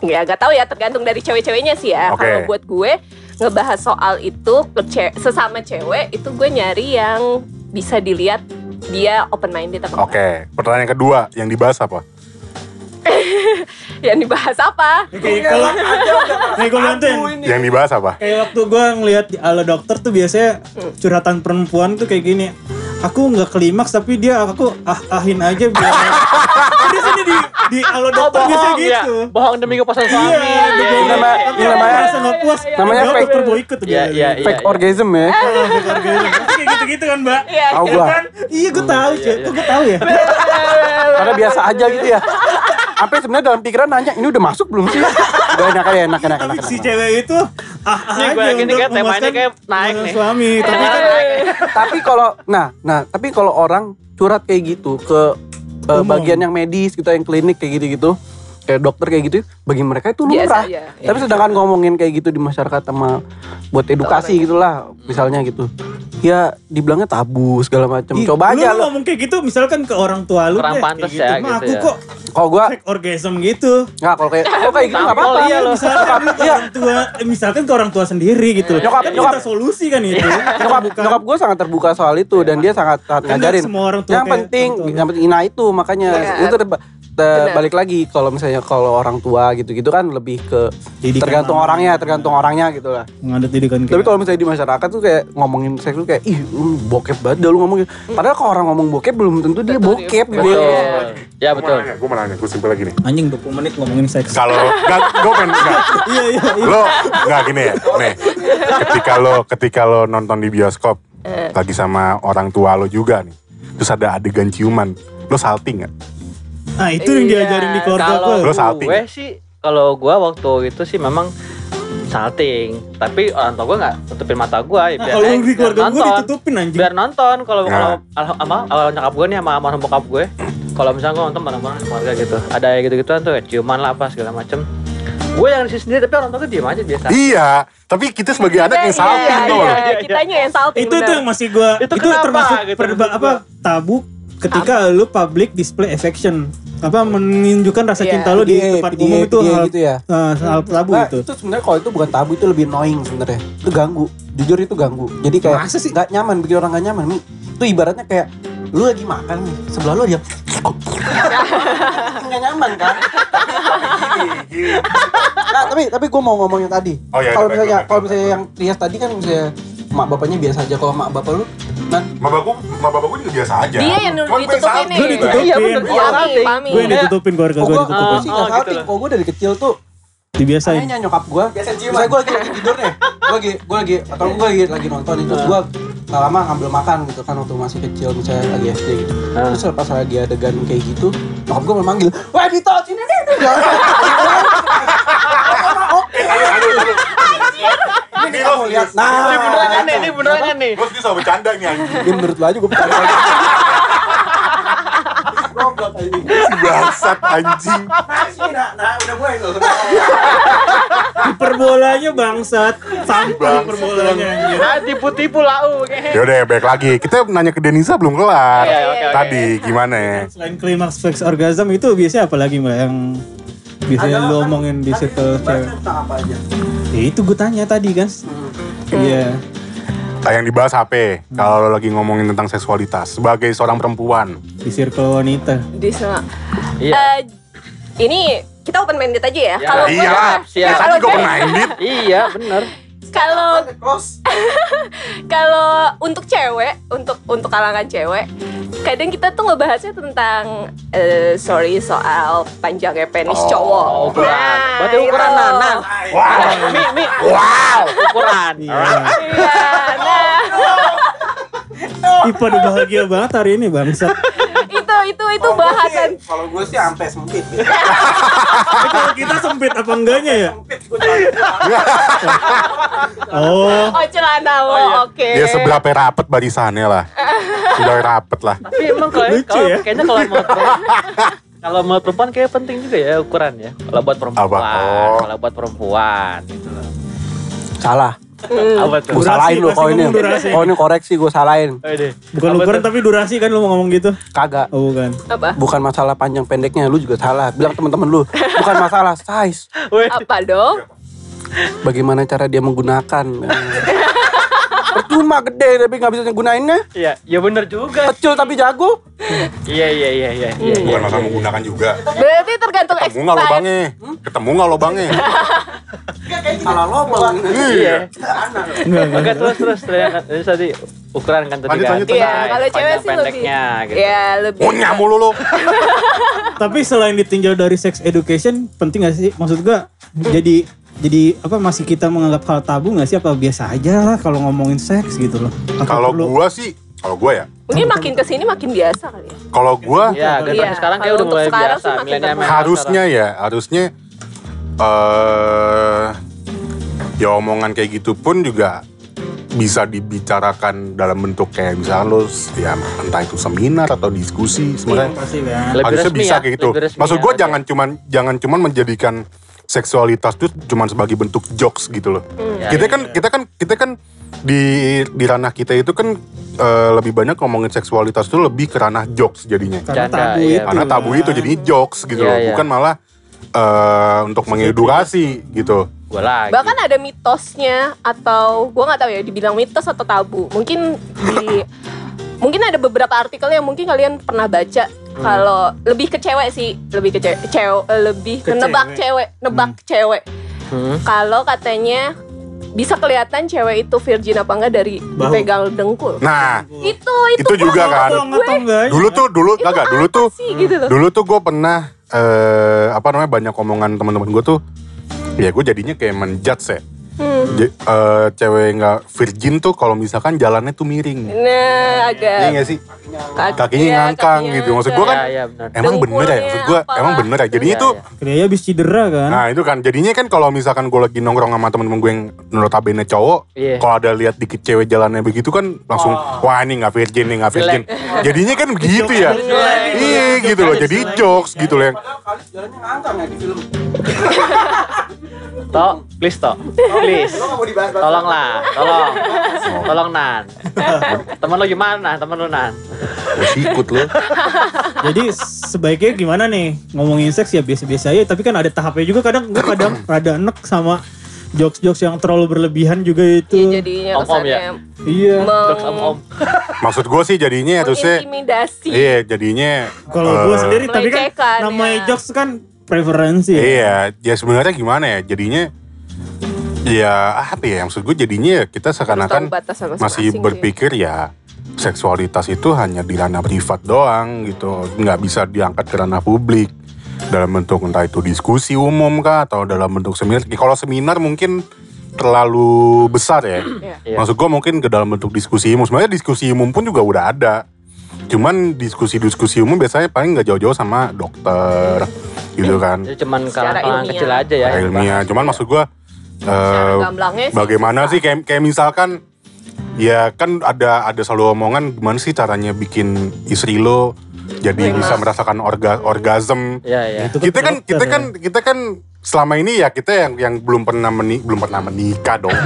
ya gak tahu ya tergantung dari cewek-ceweknya sih ya. Oke. Kalau buat gue ngebahas soal itu ke ce- sesama cewek itu gue nyari yang bisa dilihat dia open minded apa Oke, enggak. pertanyaan kedua yang dibahas apa? (laughs) Yang dibahas apa? Kayak kalau kayak gue tuh yang dibahas apa? kayak waktu gue ngelihat di ala dokter tuh biasanya curhatan perempuan tuh kayak gini. Aku nggak klimaks tapi dia aku ah ahin aja biar. (laughs) dia sini di di ala Oh, dokter biasanya bohong ya. gitu. Bohong demi kepuasan suami. Iya, Iya, iya, iya, Nama- iya, ini namanya- merasa nggak puas. namanya fake- dokter mau ikut Iya, iya, iya. Fake orgasm ya. Kayak gitu-gitu kan mbak. Iya. Tahu Iya gua. kan? Iya gue tahu iya, cuy. iya. Kok gue tahu ya? Karena biasa aja gitu ya. (laughs) Sampai sebenarnya dalam pikiran nanya, ini udah masuk belum sih? Udah enak aja, enak, enak, Tapi enak. si cewek itu ah ah aja gua yakin kayak temanya kayak naik nih. suami. Tapi kan tapi kalau nah nah tapi kalau orang curhat kayak gitu ke uh, Umum. bagian yang medis gitu yang klinik kayak gitu-gitu kayak dokter kayak gitu bagi mereka itu Biasa lumrah. Aja, ya. tapi sedangkan ngomongin kayak gitu di masyarakat sama buat edukasi gitulah misalnya gitu. Ya dibilangnya tabu segala macam. Coba lu aja lo ngomong kayak gitu misalkan ke orang tua lu Kurang deh, pantes kayak ya, Mah, gitu aku ya. kok kalau gua fake orgasm gitu. nggak kalau kayak kalau kayak gitu nggak Tampol apa-apa. iya lo. Misalkan lu ke orang tua, eh, misalkan ke orang tua sendiri gitu. Nyokap- kan nyokap- kita solusi kan itu. nyokap Bukan- nyokap gue sangat terbuka soal itu dan dia sangat sangat Kan ngajarin. semua orang tua yang penting yang penting nah itu makanya. Iya. itu Benar. balik lagi kalau misalnya kalau orang tua gitu-gitu kan lebih ke Didikan tergantung orang. orangnya tergantung orangnya gitu lah Mengadut didikan tapi kalau misalnya di masyarakat tuh kayak ngomongin seks tuh kayak ih lu bokep banget dah lu ngomong gitu. padahal kalau orang ngomong bokep belum tentu dia Betul, bokep gitu Betul. ya betul. Gue mau nanya, gue simpel lagi nih. anjing 20 menit ngomongin seks. Kalau (laughs) nggak, gue pengen nggak. Iya iya iya. Lo nggak gini ya, nih. Ketika lo ketika lo nonton di bioskop lagi sama orang tua lo juga nih, terus ada adegan ciuman, lo salting nggak? Nah, itu yang Iya. diajarin di keluarga Kalau gue. Lo salting. gue sih, kalau gue waktu itu sih memang salting. Tapi orang tua gue nggak tutupin mata gue. Ya, Nah, biar, kalau eh, di keluarga gue ditutupin anjing. Biar nonton. Kalau Nah. kalau al- sama al- nyokap gue nih sama almarhum bokap gue. Kalau misalnya gue nonton bareng-bareng sama keluarga gitu. Ada yang gitu-gituan tuh kayak ciuman lah apa segala macem. Gue yang di sini sendiri tapi orang tua gue diem aja biasa. Iya, tapi kita sebagai anak yang salting iya, tuh. iya, iya, kitanya yang salting. itu tuh yang masih gua Itu itu, kenapa termasuk gitu, perba- apa tabu ketika lu public display affection. Apa menunjukkan rasa Iya. cinta lu di Dia- tempat dia- umum itu hal, gitu ya. eh, hal tabu Nah, itu itu sebenarnya kalau itu bukan tabu itu lebih annoying sebenarnya. Itu ganggu. Jujur itu ganggu. Jadi kayak Masa sih? nggak nyaman bikin orang nggak nyaman. Nih itu ibaratnya kayak lu lagi makan nih sebelah lu dia (laughs) nggak nyaman kan? Nah tapi tapi gue mau ngomong yang tadi. Oh, iya, kalau misalnya kalau misalnya yang Trias tadi kan misalnya mak bapaknya biasa aja. Kalau mak bapak lu nan Ma bapakku, ma bapakku juga biasa aja. Dia yang Cuman gue ditutupin. Gue ditutupin. Iya iya. Pami. gue yang ditutupin keluarga Oh, gue gue ditutupin gue sih nggak Oh, gitu salting. Kalau gue dari kecil tuh dibiasain Kayaknya nyokap gue Misalnya gue lagi, lagi tidur nih Gue lagi, gue lagi, atau gue lagi, lagi nonton itu Terus gue gak lama ngambil makan gitu kan Waktu masih kecil misalnya lagi SD gitu Ah. Terus pas lagi adegan kayak gitu Nyokap gue memanggil Wah Dito sini nih Oke (laughs) Ini lo lihat. Nah Ini beneran nih, ini beneran nih. Sih selalu bercanda nih anjing. Ini menurut lo aja gue percaya Goblok ini Si bangsat anjing. Nah, nah udah mulai loh hiperbolanya bangsat sampah hiperbolanya anjir Ah, tipu-tipu lau. Yaudah, baik lagi. Kita nanya ke Denisa belum kelar. Iya, oke. Tadi gimana ya? selain klimaks sex orgasm itu biasanya apa lagi mbak yang biasanya lu omongin di circle cewek Tentang apa aja ya itu gue tanya tadi kan iya Ah, Yang dibahas HP. Kalau lo lagi ngomongin tentang seksualitas sebagai seorang perempuan. di circle wanita Di semua. Iya. Eh, ini kita open minded aja ya. Ya, Kalau gue- Iya, siap. kalau gue gue- minded. Iya bener. Kalau (laughs) kalau untuk cewek, untuk untuk kalangan cewek, kadang kita tuh ngebahasnya tentang eh, sorry soal panjangnya penis Oh, cowok. ukuran. Berarti ukuran nanan. Wow. Mi, mi. Wow. Ukuran. iya Iya, nah (laughs) Ih pada bahagia banget hari ini bangsat itu itu itu bahasan. Kalau gue sih sampai sempit (laughs) kalau kita sempit apa enggaknya ya Sempit gue celana. (laughs) oh Oh celana lo, iya. oke. Dia seberapa rapet barisannya lah. Sudah rapet lah. Tapi emang kalau ya. kayaknya kalau mau kalau mau perempuan kayak penting juga ya ukuran ya. Kalau buat perempuan? Oh. kalau buat perempuan gitu loh. Salah. Apa tuh? Gue salahin lu ini. Oh ini koreksi gue salahin. Oh, deh. bukan ukuran tapi durasi kan lu mau ngomong gitu Kagak. oh bukan Apa? Bukan masalah panjang pendeknya, lu juga salah. Bilang teman-teman lu, bukan masalah size. Apa dong? Bagaimana cara dia menggunakan. Percuma gede tapi nggak bisa gunainnya. Iya, ya bener juga. Kecil tapi jago. Iya iya iya iya iya. iya. Bukan masalah menggunakan juga. Berarti tergantung Ketemu nggak expired. lubangnya? Ketemu nggak lubangnya? Salah lobang. Iya. Enggak, terus terus terus terus tadi ukuran kan tadi kan. Iya, kalau cewek sih lebih. pendeknya gitu. Iya, lebih. Punya mulu lo. (laughs) Tapi selain ditinjau dari sex education, penting gak sih? Maksud gua jadi jadi apa masih kita menganggap hal tabu gak sih? Apa biasa aja lah kalau ngomongin seks gitu loh? Kalau gua sih, kalau gua ya, Mungkin makin ke sini makin biasa kali ya. kalau gua Iya, generasi Iya, sekarang kayak udah untuk mulai sekarang biasa. Milenial harusnya ya, harusnya eh ya omongan kayak gitu pun juga bisa dibicarakan dalam bentuk kayak misalnya lo ya entah itu seminar atau diskusi sebenarnya. Lebih harusnya resmi bisa ya, kayak gitu. Maksud ya, gue harusnya. jangan cuman jangan cuman menjadikan seksualitas itu cuman sebagai bentuk jokes gitu loh. Ya, kita iya. kan kita kan kita kan di di ranah kita itu kan eh, lebih banyak ngomongin seksualitas itu lebih ke ranah jokes jadinya. Karena tabu iya. itu. Karena tabu kan. itu jadinya jokes gitu Iya, loh, iya. bukan malah eh, untuk mengedukasi gitu. Gue lagi. Bahkan ada mitosnya atau gua nggak tahu ya dibilang mitos atau tabu. Mungkin di (laughs) mungkin ada beberapa artikel yang mungkin kalian pernah baca kalau lebih ke cewek sih, lebih ke cewek, cewek lebih ke, nebak cewek, nebak cewek. Hmm. Kalau katanya bisa kelihatan cewek itu virgin apa enggak dari Bahu. dipegang dengkul. Nah, Itu itu, itu juga kan. Enggak? Dulu tuh dulu itu kagak dulu tuh sih gitu loh. dulu tuh gue pernah eh apa namanya banyak omongan teman-teman gue tuh ya gue jadinya kayak menjudge ya Hmm. J- eh, cewek nggak virgin tuh kalau misalkan jalannya tuh miring Nah, agak iya nggak sih kaki- kakinya iya, ngangkang kakinya gitu. Maksud gua kan- Iya, iya benar. emang bener ya maksud gue emang bener ya jadinya Iya, tuh iya. Kira habis cedera kan? nah itu kan jadinya kan kalau misalkan gue lagi nongkrong sama temen-temen gue yang notabene cowok Iya. kalau ada lihat dikit cewek jalannya begitu kan langsung wah ini nggak virgin nih nggak virgin (laughs) jadinya kan begitu ya iya gitu loh jadi jokes gitu loh yang Padahal kali jalannya ngangkang ya di film. (laughs) Tok, please Tok. Please. Lo mau dibahas. Tolonglah, tolong. Tolong Nan. Temen lo gimana? Temen lo Nan. gue sikut loh Jadi sebaiknya gimana nih ngomongin seks ya biasa-biasa aja. Tapi kan ada tahapnya juga kadang gue kadang (coughs) rada enek sama jokes-jokes yang terlalu berlebihan juga itu. Iya jadinya Om-om kesannya ya? Iya. Jokes om om. maksud gue sih jadinya harusnya mengintimidasi. Iya jadinya Kalau gue eh, sendiri tapi kan namanya ya. jokes kan preferensi. ya. Iya, ya sebenarnya gimana ya? Jadinya ya apa ya? Maksud gue jadinya ya kita seakan-akan masih sih. berpikir ya seksualitas itu hanya di ranah privat doang gitu, nggak bisa diangkat ke ranah publik dalam bentuk entah itu diskusi umum kah atau dalam bentuk seminar. Kalau seminar mungkin terlalu besar ya. Iya. Iya. Maksud gue mungkin ke dalam bentuk diskusi umum. Sebenarnya diskusi umum pun juga udah ada. Cuman diskusi-diskusi umum biasanya paling nggak jauh-jauh sama dokter gitu kan. Jadi cuman kalangan kecil aja ya. Ilmiah. Cuman maksud gue Eh, gamblangnya sih bagaimana sih kayak kayak misalkan ya kan ada ada selalu omongan gimana sih caranya bikin istri lo jadi Prima. bisa merasakan orga orgasm. Iya, iya. Itu Kita kan kita ya. kan kita kan selama ini ya kita yang yang belum pernah meni, belum pernah menikah dong.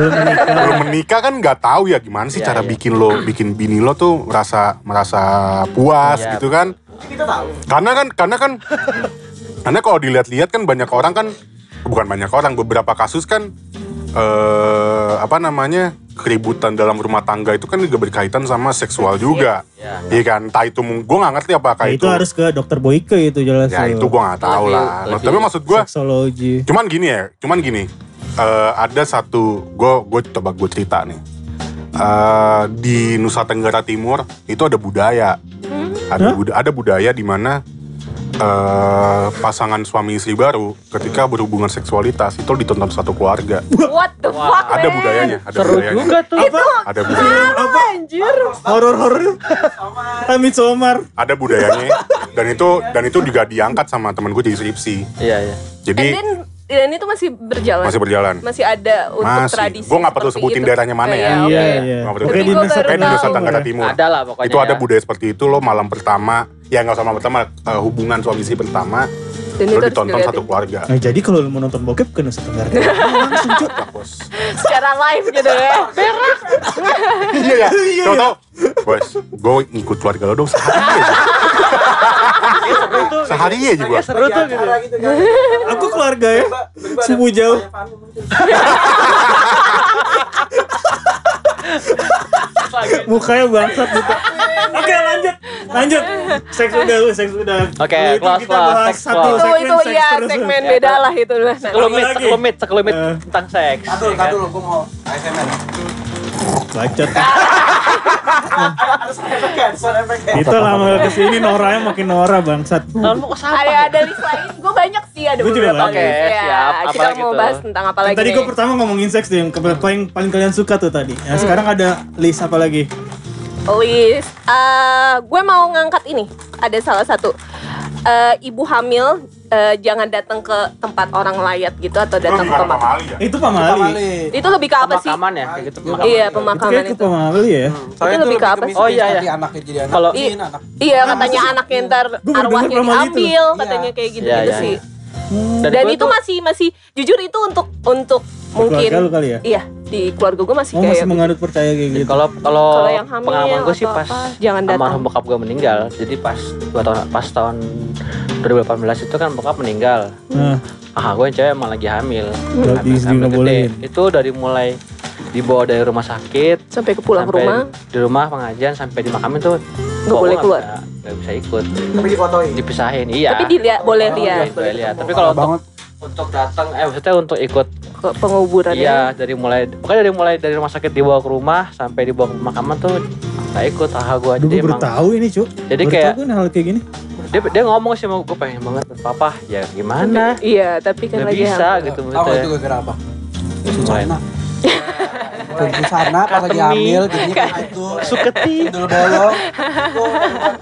belum menikah kan nggak tahu ya gimana sih Iya, cara iya. bikin lo bikin bini lo tuh merasa merasa puas Iya. gitu kan. Kita tahu. Karena kan karena kan karena kalau dilihat-lihat kan banyak orang kan bukan banyak orang beberapa kasus kan eh apa namanya keributan dalam rumah tangga itu kan juga berkaitan sama seksual juga. Iya. Iya kan, entah itu gue nggak ngerti apakah Nah, itu. itu harus ke dokter Boyke itu jelas. ya itu gue nggak tahu Lebih- lah. lebih- Tapi maksud gue, Seksologi. cuman gini ya, cuman gini. eh, ada satu, gue gue coba gue cerita nih. Eh, di Nusa Tenggara Timur itu ada budaya, ada Hah? buda- ada budaya di mana eh, pasangan suami istri baru ketika berhubungan seksualitas itu ditonton satu keluarga. What the fuck, Ada budayanya, ada Seru budayanya. juga tuh. Ada budaya, Apa? Anjir. Horor-horor. Amit Somar. ada budayanya dan itu dan itu juga diangkat sama temen gue jadi skripsi. Iya, iya. Jadi And then, dan itu masih berjalan. masih berjalan. Masih ada untuk Masih. tradisi. Gua nggak perlu sebutin itu. daerahnya mana ya. Iya, Iya, iya. Nggak perlu Oke, di sebutin. Nusa di Nusa. Tenggara Timur. Ada lah pokoknya. itu ada ya. budaya seperti itu lo malam pertama ya nggak usah malam pertama eh, hubungan suami istri pertama Dan lo ditonton satu keluarga Nah, jadi kalau lu mau nonton bokep ke Nusa Tenggara (laughs) Timur, langsung. Ya, bos Secara live gitu ya. Berak. iya ya tau tau bos gue ngikut keluarga lo dong (laughs) tuh. sehari aja gue Seru tuh gitu. Gitu kan. Aku keluarga ya. Sepupu jauh. (laughs) Mukanya bangsat gitu. Oke lanjut, lanjut. Seks udah, seks udah. Oke, itu close, seks satu itu itu ya segmen beda lah itu lah. Sekelumit, sekelumit, sekelumit Eh. tentang seks. Kadul, ya kan? kadul, gue mau ASMR. Bacot. Itu lama ke sini Noranya makin Nora bangsat. Tahun mau ke siapa? Ada ada list lain. Gue banyak sih ada Gua juga beberapa banyak. Ya, siap. Kita mau tuh? bahas tentang apa lagi Tadi gue pertama ngomongin seks tuh yang paling paling kalian suka tuh tadi. Hmm. Nah, sekarang ada list apa lagi? list eh gue mau ngangkat ini ada salah satu Eh, ibu hamil eh, jangan datang ke tempat orang layat gitu atau datang ke pamali ya? Itu pamali. Pamali. itu lebih ke apa sih Pemakaman ya, kayak gitu. Iya, pemakaman. iya Itu pemakaman kayak ke itu pamali ya. Soalnya Itu lebih ke apa sih? Oh, iya, iya. anaknya jadi anak. Kalau- iya katanya anaknya ntar arwahnya diambil Iya. katanya kayak gitu Iya, gitu iya, sih Dan, dan itu tuh- masih masih jujur itu untuk untuk mungkin Keluarga lu kali ya? iya di keluarga gue masih Oh kayak masih menganut percaya kayak gitu. Kalau kalau Kalau yang hamil pengalaman gue sih pas apa, jangan datang. almarhum bokap gue meninggal. Jadi pas dua tahun pas tahun 2018 itu kan bokap meninggal. Nah, Ah, gue yang cewek emang lagi hamil. Berarti Hamil- hamil gede. bolehin. Itu dari mulai dibawa dari rumah sakit sampai ke pulang sampai rumah di rumah pengajian sampai di makamin tuh Nggak boleh keluar. nggak bisa ikut Tapi difotoin. dipisahin iya tapi dilihat boleh lihat boleh lihat tapi kalau untuk banget. Untuk datang eh maksudnya untuk ikut ke penguburan ya iya dari mulai pokoknya dari mulai dari rumah sakit dibawa ke rumah sampai dibawa ke pemakaman tuh nggak ikut ah gue gue baru emang tahu ini, Cuk. Jadi Baru kayak- tahu gue hal kayak gini. dia dia ngomong sih mau gue pengen banget papa. Ya gimana? Iya tapi kan nggak lagi bisa hamil. gitu Tahu nggak itu maksudnya (laughs) Susana. Susana pas lagi hamil kayak gitu. suketi Dulu bolong. (laughs)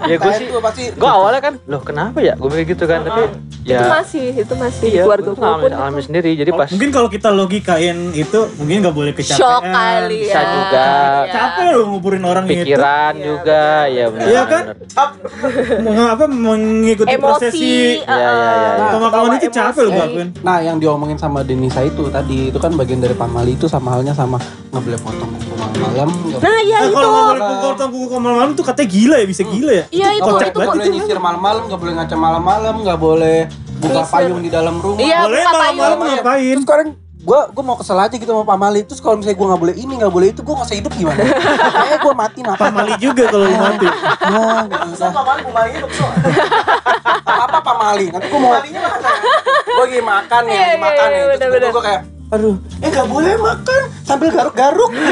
Ya, gua sih- itu pasti gue awalnya kan loh kenapa ya gue mikir gitu kan tapi itu ya masih itu masih iya keluarga gue gue pun alami sendiri jadi pas Mungkin kalau kita logikain itu mungkin nggak boleh kecapean. shock kali ya Bisa juga. Iya. Capek lu nguburin orang itu. pikiran juga ya benar Iya kan? benar. Meng- apa mengikuti prosesi Iya, iya, iya. Pemakaman itu capek lu emosi. lakuin. Nah, yang diomongin sama Denisa itu tadi itu kan bagian dari pamali itu sama halnya sama nggak boleh potong kuku malam-malam. nah ya Nah, itu kalau nggak boleh pukul ke malam-malam tuh katanya gila ya, bisa gila ya. iya itu boleh, itu nggak boleh nyisir malam-malam, nggak boleh ngaca malam-malam, nggak boleh buka payung di dalam rumah. Iya, boleh malam-malam payung. ngapain? Terus sekarang gue gue mau kesel aja gitu sama Pamali. Terus kalau misalnya gue nggak boleh ini, nggak boleh itu, gue nggak usah hidup gimana? Kayaknya gue mati mati. Pamali juga kalau lu mati. Nah, gitu. Pamali, Pamali itu Apa apa Pamali? Nanti gue mau. Gue lagi makan nih, Iya, lagi iya, makan iya, nih. Terus gue kayak, aduh, eh nggak boleh makan sambil garuk-garuk. Gue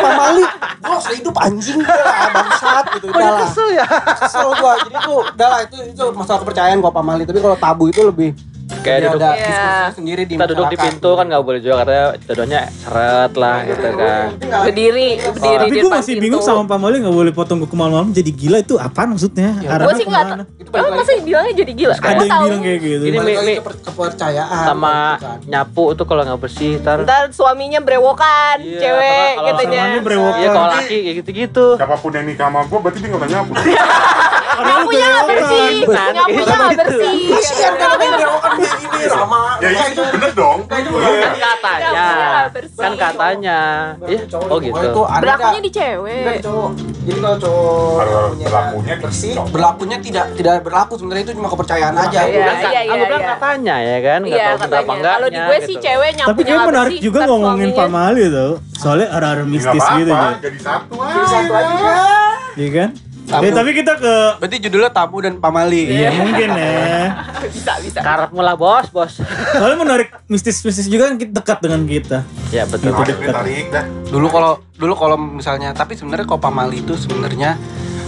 nggak usah hidup anjing lah, bangsat gitu. Udah lah. kesel ya Kesel gue. Jadi tuh, udah lah itu itu masalah kepercayaan gue Pamali. Tapi kalau tabu itu lebih kayak ya duduk ada Iya. diskusi sendiri di kita duduk di pintu kan nggak boleh juga katanya jodohnya seret lah gitu kan berdiri berdiri Tapi di gue masih pintu. bingung sama Pamali nggak boleh potong kuku malam-malam jadi gila itu apa maksudnya? Ya, gue sih nggak? Itu lagi masa bilangnya jadi gila? Ada yang tahu. bilang kayak gitu. Ini balik Mi- lagi Mi- ke per- kepercayaan sama gitu kan. nyapu tuh kalau nggak bersih ntar Ntar suaminya brewokan, Iya, cewek kalau katanya. suaminya brewokan. iya kalau laki kayak gitu-gitu Siapa pun yang nikah sama gue berarti dia nggak nyapu. Nyapunya nggak bersih, nyapunya gitu. nggak bersih. Kasihan kan ada yang berewokan kayak gini Rama. ya itu bener dong. kan Iya. katanya Nyapunya nggak bersih. kan katanya iya oh gitu Itu ada Berlakunya di Enggak cewek. di cowok. Jadi kalau cowok berlakunya bersih, cowok. berlakunya tidak tidak berlaku sebenarnya itu cuma kepercayaan aja. Iya, Aku bilang, iya, iya, aku bilang iya. katanya ya kan nggak Iya tahu bener apa katanya. enggaknya Kalau di gue sih gitu. cewek nyapunya Tapi kayak nggak menarik juga ngomongin suaminya- Pamali tau. Soalnya ada-ada mistis gitu jadi. satu jadi satu aja aja. kan. Iya kan? Tabu. Eh, tapi kita ke Berarti judulnya tabu dan pamali. Iya mungkin ya. Bisa, bisa. karepmu lah bos bos Soalnya menarik mistis-mistis juga kan kita dekat dengan kita. ya betul Gitu dekat. tarik dah. Dulu kalau dulu kalau misalnya tapi sebenarnya kalau pamali itu sebenarnya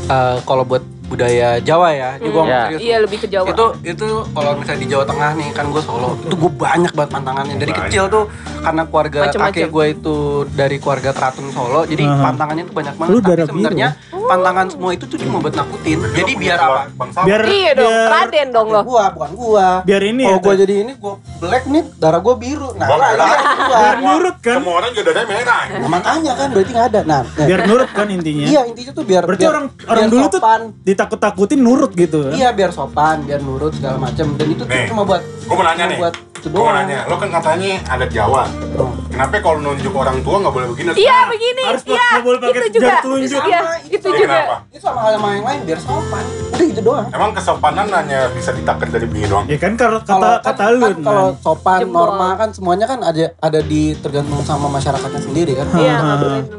eh, kalau buat budaya Jawa ya, ini gua Hmm. Iya. serius. Iya lebih ke Jawa. itu itu kalau misalnya di Jawa Tengah nih kan gue Solo itu gue banyak banget pantangannya dari Banyak. kecil tuh karena keluarga Macem-macem. kakek gue itu dari keluarga Keraton Solo jadi Aha. pantangannya tuh banyak banget Lu tapi darah biru. sebenarnya pantangan semua itu tuh cuma buat nakutin jadi biar apa Bangsa. Biar Iya dong, biar, Raden dong lo. gua bukan gua biar ini kalau ya. gue jadi ini gue black nih darah gue biru nah Gua lah, gua. biar nurut kan. Semua orang juga dadanya merah. Nah, makanya kan berarti nggak ada nah, nah. Biar nurut kan intinya. iya intinya tuh biar Berarti biar- orang orang dulu tuh. Ditakut-takutin nurut gitu. kan? iya biar sopan biar nurut segala macam dan itu tuh Nih, cuma buat Gue mau nanya nih. buat itu Gue mau doang nanya. Lo kan katanya adat Jawa. Oh. Kenapa kalau nunjuk orang tua nggak boleh begini? Iya begini, Harus iya nggak boleh pakai itu juga. jari telunjuk. Iya, Sama, itu Ini juga. kenapa? itu sama hal sama yang lain biar sopan udah itu doang Emang kesopanan hanya bisa ditakar dari begini doang. Ya kan kalau kata kalau kata kan, lu kan kalau sopan Jempol. norma kan semuanya kan ada ada di tergantung sama masyarakatnya sendiri kan Iya.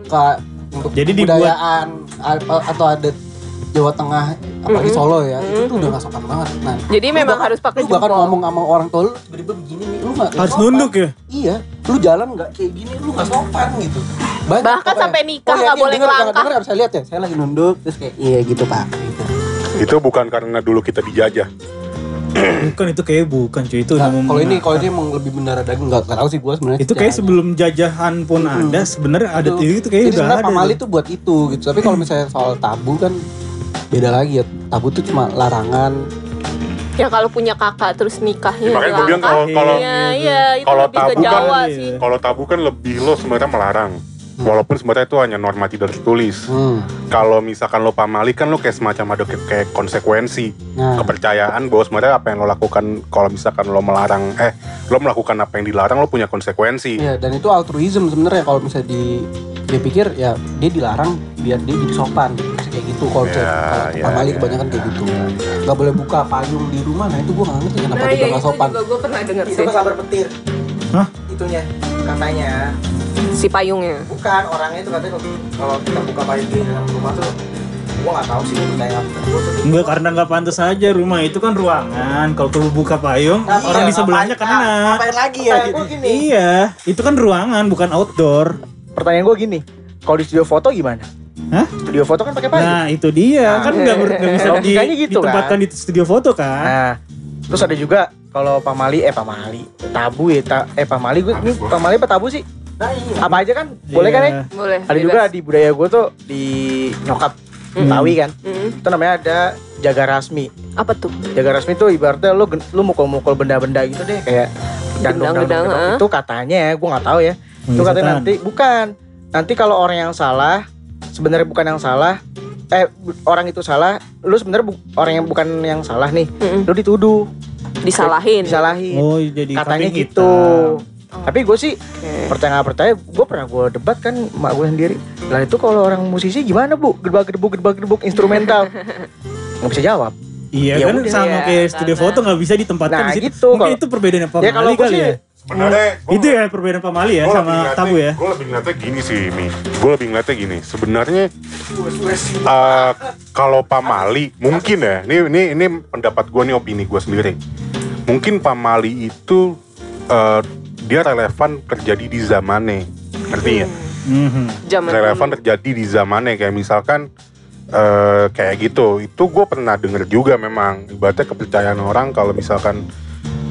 Ka- untuk Jadi dibuat- kebudayaan a- atau adat Jawa Tengah apalagi Mm-mm. Solo ya itu tuh udah gak sopan banget nah Jadi lu memang bahkan- harus pakai lu bahkan jempol. ngomong sama orang tua lu tiba-tiba begini nih lu gak gak Harus sopan. nunduk ya? iya lu jalan nggak kayak gini lu gak sopan gitu Banyak Bahkan pokoknya. sampai nikah Oh, nggak iya, boleh denger, ngelangkah. denger, harus saya lihat ya saya lagi nunduk terus kayak iya gitu pak gitu. Itu bukan karena dulu kita dijajah. Bukan itu kayak bukan cuy itu Nah, kalau ini kalau ini emang lebih benar ada nggak tahu sih gue sebenarnya itu kayak sebelum jajahan pun ada sebenarnya ada Itu. itu kayak Jadi udah sebenarnya ada. pamali tuh buat itu gitu. Tapi kalau misalnya soal tabu kan beda lagi ya. Tabu tuh cuma larangan. Ya kalau punya kakak terus nikahnya Ya, makanya gue bilang kalau kalau Iya, iya, itu kalau lebih ke tabu kan- Jawa Iya. sih. kalau tabu kan lebih lo sebenarnya melarang. Walaupun sebenarnya itu hanya norma tidak tertulis. Hmm. Kalau misalkan lo pamali kan lo kayak semacam ada kayak, konsekuensi, Nah, kepercayaan bahwa sebenarnya apa yang lo lakukan kalau misalkan lo melarang eh lo melakukan apa yang dilarang lo punya konsekuensi. iya dan itu altruism sebenarnya kalau misalnya di dia pikir ya dia dilarang biar dia jadi sopan gitu. Kayak gitu kalau Ya, misalnya kalau ya, pamali ya. kebanyakan kayak gitu. Gak boleh buka payung di rumah. Nah itu gue gak ngerti kenapa Nah, dia ya gak itu sopan. juga gue pernah denger Itu sih. kesabar petir. Hah? Itunya katanya Si payungnya. bukan orangnya itu katanya kalau- kalau kita buka payung di dalam rumah tuh gua nggak tahu sih gua percaya apa Gua tuh- Enggak karena nggak pantas aja rumah itu kan ruangan. Kalau perlu buka payung, Nah, orang iya, di sebelahnya ngapain- kena. Ngapain lagi ya Kayak gitu. gini. Iya, itu kan ruangan bukan outdoor. Pertanyaan gua gini, kalau di studio foto gimana? Hah? Studio foto kan pakai payung. Nah itu dia Nah. kan nggak nggak bisa di, gitu, ditempatkan di studio foto kan? Nah, terus ada juga kalau pamali eh pamali tabu ya ta, eh pamali gue ini pamali apa tabu sih? Apa aja kan? Boleh kan ya? Iya. Boleh. Ada juga di budaya gue tuh di nyokap Betawi kan. Mm. Itu namanya ada jaga rasmi. Apa tuh? Jaga rasmi tuh ibaratnya lu gen- lu mukul-mukul benda-benda gitu deh kayak gendang-gendang ah. itu katanya ya, gue nggak tahu ya. Itu katanya setan. nanti bukan. Nanti kalau orang yang salah sebenarnya bukan yang salah eh orang itu salah, lu sebenarnya bu- orang yang bukan yang salah nih, Mm-mm. lu dituduh, Disalahin. disalahin. Oh jadi Katanya gitu. Hitam. Tapi gue sih Oke. percaya nggak percaya, gue pernah gue debat kan mak gue sendiri. Lah itu kalau orang musisi gimana bu? Gedebak gedebuk gedebak gedebuk instrumental. (laughs) Nggak bisa jawab. Iya Ya kan udah. sama Iya, kayak studio karena- foto nggak bisa ditempatkan Nah, di situ. gitu, Mungkin kalau- itu perbedaannya Pak Ya, kalau Mali kali sih- ya. Sebenarnya gua- Itu ya perbedaan Pak Mali ya sama ngeliatnya- tabu ya. Gue lebih ngeliatnya gini sih, Mi. Gue lebih ngeliatnya gini. Sebenarnya eh, kalau pamali mungkin ya. Ini ini ini pendapat gue nih opini gue sendiri. Mungkin pamali itu eh, dia relevan terjadi di zamannya. Ngerti ya? Mhm. Zaman relevan dulu. terjadi di zamannya kayak misalkan eh kayak gitu itu gue pernah denger juga memang ibaratnya kepercayaan orang kalau misalkan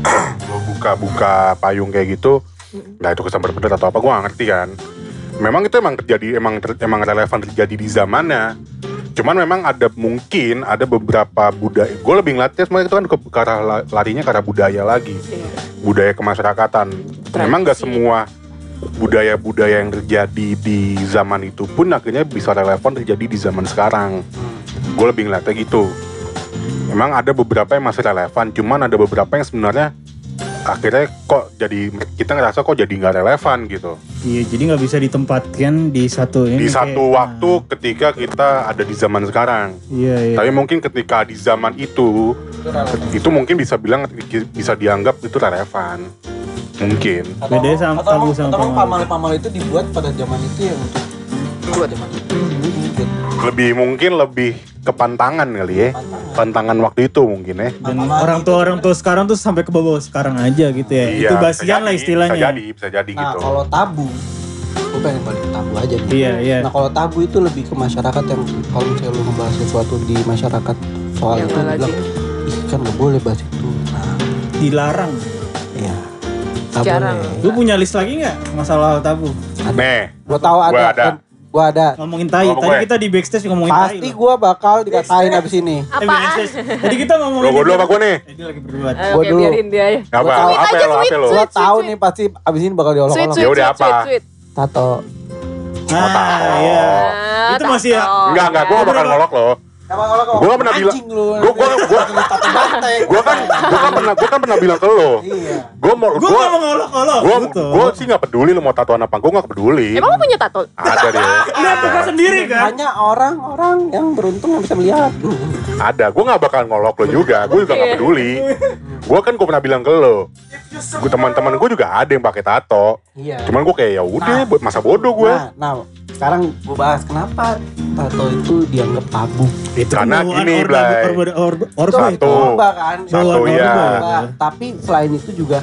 (clears throat) lo buka-buka payung kayak gitu nah itu kesambar pedet atau apa gue gak ngerti kan memang itu emang terjadi emang ter- emang relevan terjadi di zamannya cuman memang ada mungkin ada beberapa budaya gue lebih ngeliatnya semuanya itu kan ke, ke arah la- larinya ke arah budaya lagi Iya. Budaya kemasyarakatan memang gak Tradisi. semua budaya-budaya yang terjadi di zaman itu pun akhirnya bisa relevan terjadi di zaman sekarang. Gue lebih ngeliatnya gitu. Memang ada beberapa yang masih relevan, cuman ada beberapa yang sebenarnya akhirnya kok jadi kita ngerasa kok jadi nggak relevan gitu. Iya jadi nggak bisa ditempatkan di satu ini. Di kayak- satu waktu ketika kita ada di zaman sekarang. Iya iya. Tapi mungkin ketika di zaman itu itu mungkin bisa bilang bisa dianggap itu relevan. Mungkin. Atau Bedanya sama atau tabu sama atau emang pamali. pamali-pamali itu dibuat pada zaman itu ya untuk buat zaman itu. Lebih mungkin lebih kepantangan kali ya. pantangan. Pantangan waktu itu mungkin ya. Dan orang itu- tua orang tua sekarang tuh sampai ke bawah sekarang aja gitu ya. itu bisa basian lah jadi, istilahnya. Bisa jadi, bisa jadi Nah gitu. kalau tabu, gue pengen balik ke tabu aja nih. Iya iya. Nah kalau tabu itu lebih ke masyarakat yang kalau misalnya lu ngebahas sesuatu di masyarakat soal Yang itu bilang, ih kan nggak boleh bahas itu. Nah, Dilarang. iya. Boleh. Lu punya list lagi nggak masalah tabu? Nih, Gua tahu ada. Gua ada. Gua ada. Ngomongin tai. Oh, Tadi gue. kita di backstage ngomongin tai. Pasti loh. gua bakal dikatain abis ini. Eh, backstage. Tadi kita ngomongin. lo gue dulu apa gue nih? Dia lagi berdebat. Eh, Gua dulu. biarin dia ya. Apa? Gua tahu. Apa lo? Apa lo? Gua tahu nih pasti abis ini bakal diolok-olok. sweet, Ya udah sweet, apa? sweet, sweet. Tato. Nah, iya. Ah, Itu masih ya-. Enggak, enggak, gue gak bakal ngolok lo. Emang ngolok Gua nggak pernah bilang- Anjing lu. Gua- gua- gua- tato banteng. Gue kan, gue kan pernah, gue kan pernah bilang ke lo. Iya. Gue mau, Gue gue, gak mau ngolok-ngolok. gue, betul. gue sih gak peduli lo mau tatoan apa, gue gak peduli. Emang lu punya tato? Ada dia, Lihat muka ada, sendiri kan. Hanya orang-orang yang beruntung yang bisa melihat. ada. Gue gak bakal ngolok lo juga, gue juga gak Iya. peduli. Gue kan gue pernah bilang ke lo. Gue teman-teman gue juga ada yang pakai tato. Iya. Cuman gue kayak ya udah, buat masa bodoh gue. Nah, nah, sekarang gue bahas kenapa tato itu dianggap tabu. Itu Karena gini, orba, orba, orba, orba Satu. itu. Orba kan. Satu, orba. ya. Orba. Tapi selain itu juga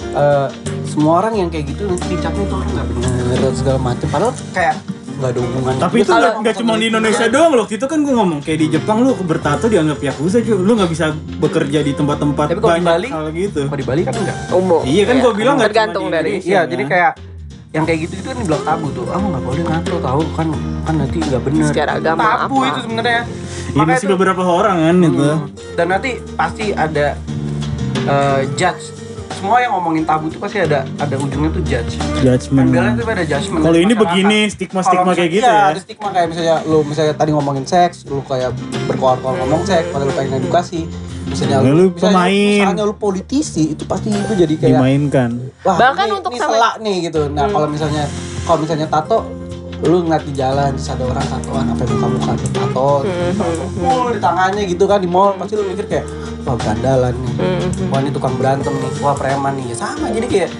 eh, semua orang yang kayak gitu nanti dicapnya tuh orang nggak bener dan segala macam. Padahal kayak nggak ada hubungan. Tapi itu nggak cuma di Indonesia doang loh. Itu kan gue ngomong kayak di Jepang lu bertato dianggap yakuza cuy. Lu nggak bisa bekerja di tempat-tempat banyak Bali, hal gitu. Kalau di Bali kan enggak. Umum. Iya kan gue bilang nggak Tergantung dari- Iya, kan. jadi kayak yang kayak gitu itu kan dibilang tabu tuh. Ah nggak boleh nato tahu kan kan nanti nggak bener. Secara agama tabu apa? itu sebenarnya. Makanya masih tuh- beberapa orang kan itu. Hmm. Dan nanti pasti ada eh, judge. Semua yang ngomongin tabu itu pasti ada ada ujungnya tuh judge. Judgement. Pembelaan itu ada judgement. Kalau ini begini stigma-stigma kayak gitu iya, ya. ada stigma kayak misalnya lu misalnya tadi ngomongin seks, lu kayak berkoar-koar ngomong seks, padahal lu pengen edukasi. Misalnya Ya, lu misalnya, pemain. misalnya lu politisi, itu pasti itu jadi kayak Dimainkan. wah Bahkan ini, untuk ini sampai- selak nih gitu. Nah, kalau misalnya kalau misalnya tato lu ngeliat di jalan terus ada orang tatoan apa muka muka tato full di tangannya gitu kan di mall pasti lu mikir kayak wah berandalan nih wah ini tukang berantem nih wah preman nih ya sama jadi kayak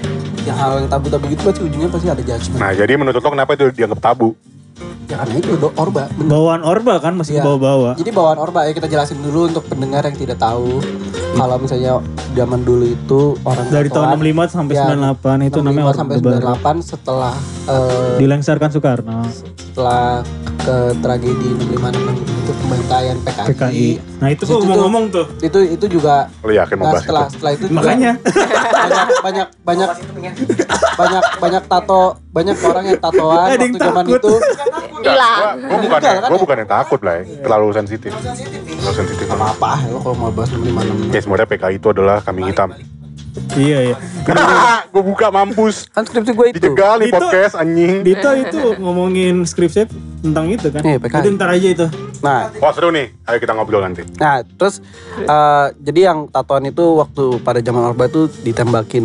yang hal yang tabu-tabu gitu pasti ujungnya pasti ada judgement Nah, jadi menurut lo kenapa itu dianggap tabu? ya karena itu do- orba bener. Bawaan orba kan masih Iya. bawa-bawa. Jadi bawaan orba ya kita jelasin dulu untuk pendengar yang tidak tahu. Kalau misalnya zaman dulu itu orang Dari tahun tatoan, 65 sampai ya, 98 itu 65 namanya sampai orba baru. 98 setelah eh, Dilengsarkan Soekarno. setelah ke tragedi 65 itu pembantaian PKI. PKI. Nah itu kok tuh- ngomong-ngomong tuh. Itu itu juga Lo yakin mau nah, bahas setelah itu? setelah itu juga Makanya banyak banyak banyak banyak banyak tato banyak orang yang tatoan waktu zaman takut. itu Hilang. Gue bukan, kan gue ya? bukan yang takut lah ya. Terlalu sensitif. Terlalu sensitif. apa apa lo kalau mau bahas 65 Ya sebenarnya PKI itu adalah kambing hitam. Iya iya. gue (laughs) buka mampus. kan skripsi gue itu Dijegal nih Itu- podcast anjing. Dito itu ngomongin skripsi tentang itu kan. Iya, PKI. Itu ntar aja itu. nah Oh seru nih. Ayo kita ngobrol nanti. Nah, terus eh, jadi yang tatoan itu waktu pada zaman Orba itu ditembakin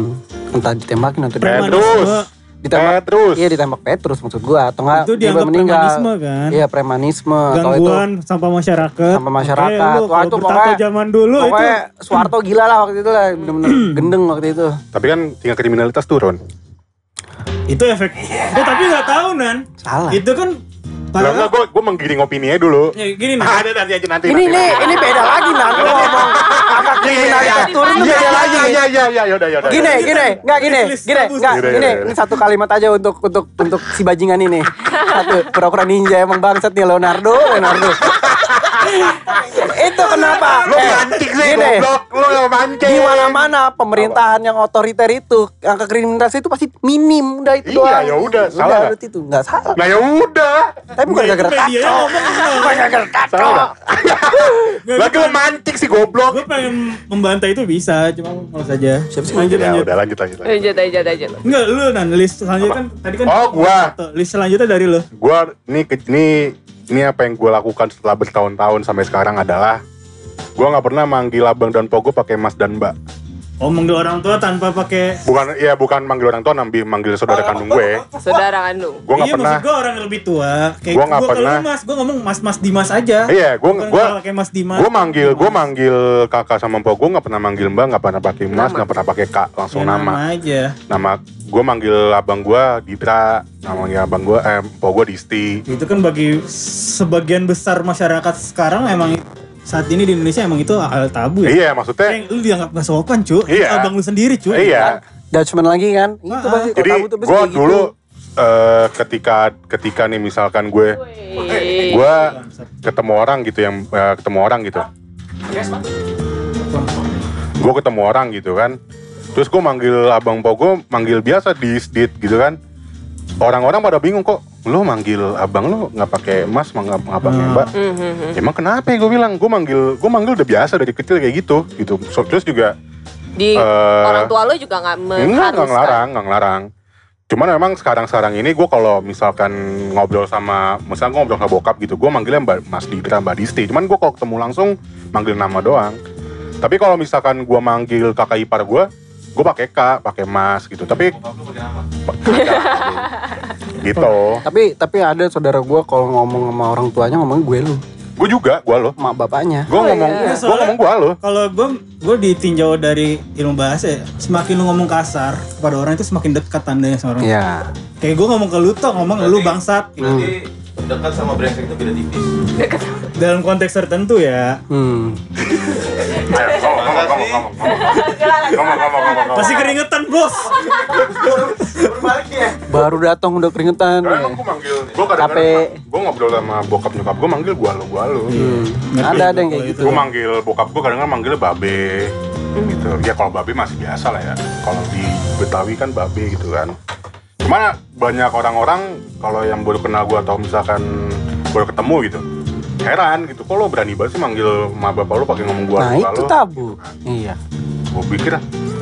entah ditembakin atau di- Petrus. Ditembak Petrus. Iya ditembak Petrus maksud gua atau enggak Itu dia dianggap meninggal. premanisme kan. Iya premanisme atau itu Gangguan sampah masyarakat. Sampah masyarakat. Lu Wah, itu pokoknya- zaman dulu itu pokoknya Soeharto gila lah waktu itu lah bener-bener (clears throat) gendeng waktu itu. Tapi kan tingkat kriminalitas turun. itu efek. Eh tapi nggak tahu nan. Salah. Itu kan padahal enggak gue gue menggiring opininya dulu. ya, gini nih. Ada nanti aja nanti. Ini nanti. ini ini beda lagi nah lu ngomong angka kriminalitas turun tuh Iya beda iya lagi. iya iya iya yaudah. Gini, gini, enggak gini, gini, enggak, Gini, gini. gini. Ini satu kalimat aja untuk untuk untuk si bajingan ini. (laughs) Satu, pura-pura ninja emang bangsat nih Leonardo, Leonardo. (laughs) Itu kenapa? Lu Eh, mancing sih gini, goblok. Lu yang mancing. Di mana-mana pemerintahan yang otoriter itu, angka kriminalitas itu pasti minim, udah itu Iya, doang. ya udah, salah nggak? berarti itu enggak salah. Nah ya udah. Tapi bukan gara-gara kacau. ngomong (laughs) Bukan gara-gara kacau. Lagi lu mancing sih goblok. Gue pengen membantai itu bisa, cuma malas aja. Siapa sih? Lanjut Ya lanjut. udah lanjut lanjut. lanjut. Lanjut, lanjut, lanjut. Enggak, lu nan list selanjutnya kan tadi kan Oh, gua. List selanjutnya dari lu. Gua ini ke- ini apa yang gue lakukan setelah bertahun-tahun sampai sekarang adalah gua nggak pernah manggil abang dan pogo pakai mas dan mbak. Oh, manggil orang tua tanpa pakai Bukan ya bukan manggil orang tua, nambi manggil saudara kandung gue. Saudara kandung. Gue nggak iya, pernah. gue orang yang lebih tua. Kayak Gua nggak gua kalau pernah. mas, gue ngomong mas mas Dimas aja. Iya, gue gue pakai mas Dimas. gue manggil gue manggil kakak sama pogo nggak pernah manggil mbak, nggak pernah pakai mas, nggak pernah pakai kak, langsung Ya, nama. aja. Nama gue manggil abang gue Ditra, namanya abang gue eh pogo Disti. Itu kan bagi sebagian besar masyarakat sekarang emang saat ini di Indonesia emang itu hal tabu ya. Iya, maksudnya Eh, lu dianggap gak sopan cu Iya. Abang lu sendiri cu iya. Judgement lagi kan? Itu pasti Jadi gue gitu. dulu eh, ketika ketika nih misalkan gue gue ketemu orang gitu yang eh, ketemu orang gitu gue ketemu orang gitu kan terus gue manggil abang pogo manggil biasa di dit gitu kan orang-orang pada bingung kok lo manggil abang lo nggak pakai mas nggak nggak pakai Hmm. mbak Mhm. emang kenapa ya gue bilang gue manggil gue manggil udah biasa dari kecil kayak gitu gitu So, terus juga Di Eh, orang tua lo juga nggak Enggak, nggak mengharuskan. ngelarang, nggak ngelarang. Cuman memang sekarang-sekarang ini gue kalau misalkan ngobrol sama, misalnya gue ngobrol sama bokap gitu, gue manggilnya Mbak Mas Didra, Mbak Disti. Cuman gue kalau ketemu langsung manggil nama doang. Tapi kalau misalkan gue manggil kakak ipar gue, gue pakai kak, pakai mas gitu. Tapi (laughs) Gitu. gitu tapi tapi ada saudara gue kalau ngomong sama orang tuanya ngomong gue lu gue juga gue lo mak bapaknya gue oh, iya. ngomong iya. gue ngomong gue lo kalau gue gue ditinjau dari ilmu bahasa ya semakin lu ngomong kasar kepada orang itu semakin dekat tandanya sama orang yeah. kayak gue ngomong ke lu tuh ngomong berarti, lu bangsat gitu. berarti hmm. dekat sama brengsek itu beda tipis dalam konteks tertentu ya hmm. Pasti keringetan bos. Berbalik Baru datang udah keringetan. Karena ya. emang gue manggil, gue kadang-kadang, gue ngobrol sama bokap nyokap gue manggil gue lo, gue lo. Hmm. Ngerti Ada ada gua yang kayak gitu. Gue manggil bokap gue kadang-kadang manggilnya babe gitu. Ya kalau babe masih biasa lah ya. Kalau di Betawi kan babe gitu kan. Cuma banyak orang-orang kalau yang baru kenal gue atau misalkan baru ketemu gitu. Heran gitu, kok lo berani banget sih manggil ma bapak lo pakai ngomong gua Nah lo itu tabu. Iya. Gue pikir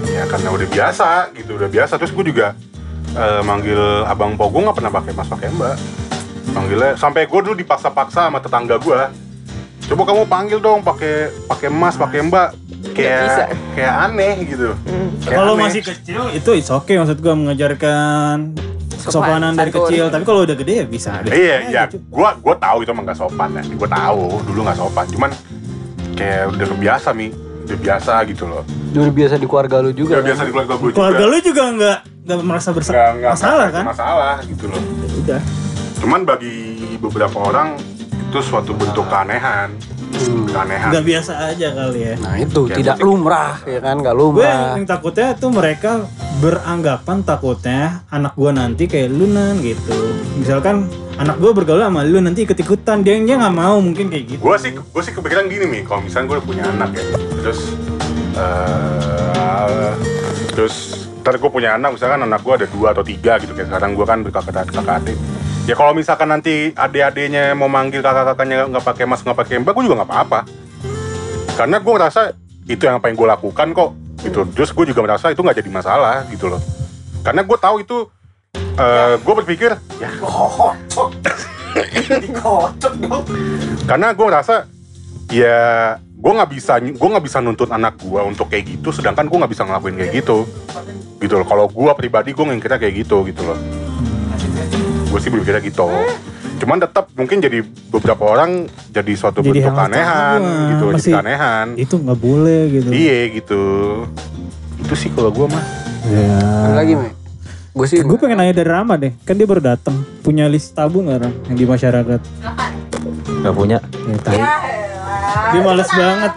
ya karena udah biasa gitu, udah biasa. Terus gue juga eh, manggil abang po gue nggak pernah pakai mas pakai mbak. Manggilnya sampai gue dulu dipaksa-paksa sama tetangga gue. Coba kamu panggil dong pakai pakai mas, pakai mbak. Kayak kayak aneh gitu. Kayak Kalau aneh. masih kecil itu it's okay maksud gue mengajarkan kesopanan dari santun. kecil. Tapi kalau udah gede ya bisa. Iya, iya, gua gua tahu itu emang gak sopan ya. Gua tahu dulu gak sopan, cuman kayak udah kebiasa mi, udah biasa gitu loh. Udah biasa di keluarga lu juga. Udah kan? biasa di keluarga gue juga. Keluarga lu juga nggak nggak merasa bersalah nggak masalah kan? Masalah gitu loh. Udah. Cuman bagi beberapa orang itu suatu bentuk keanehan, Hmm. keanehan. Nggak biasa aja kali ya. Nah itu Kayak tidak musik. lumrah ya kan nggak Gue lumrah. yang takutnya tuh mereka beranggapan takutnya anak gue nanti kayak lu nan gitu. Misalkan anak gue bergaul sama lu nanti ikut ikutan dia dia nggak mau mungkin kayak gitu. Gue sih gue sih kepikiran gini nih, kalau misalnya gue udah punya anak ya, terus eh terus ntar gue punya anak, misalkan anak gue ada dua atau tiga gitu kayak sekarang gue kan berkakak kakak adik. Ya kalau misalkan nanti adik-adiknya mau manggil kakak-kakaknya nggak pakai mas nggak pakai mbak, gue juga nggak apa-apa. Karena gue ngerasa itu yang pengen gue lakukan kok gitu. Terus gue juga merasa itu nggak jadi masalah gitu loh. Karena gue tahu itu, eh gue berpikir ya karena gue ngerasa ya gue nggak bisa gue nggak bisa nuntut anak gue untuk kayak gitu sedangkan gue nggak bisa ngelakuin kayak gitu gitu loh kalau gue pribadi gue ngikirnya kayak gitu gitu loh gue sih berpikirnya gitu cuman tetap mungkin jadi beberapa orang jadi suatu Jadi bentuk keanehan gitu jadi masih- keanehan Itu nggak boleh gitu. iya gitu itu sih kalau gue mah Ya. Ada lagi me. Gue sih Gue pengen nanya dari Rama deh, kan dia baru datang. Punya list tabu nggak Ram yang di masyarakat? Gak punya. Ya. Dia males banget.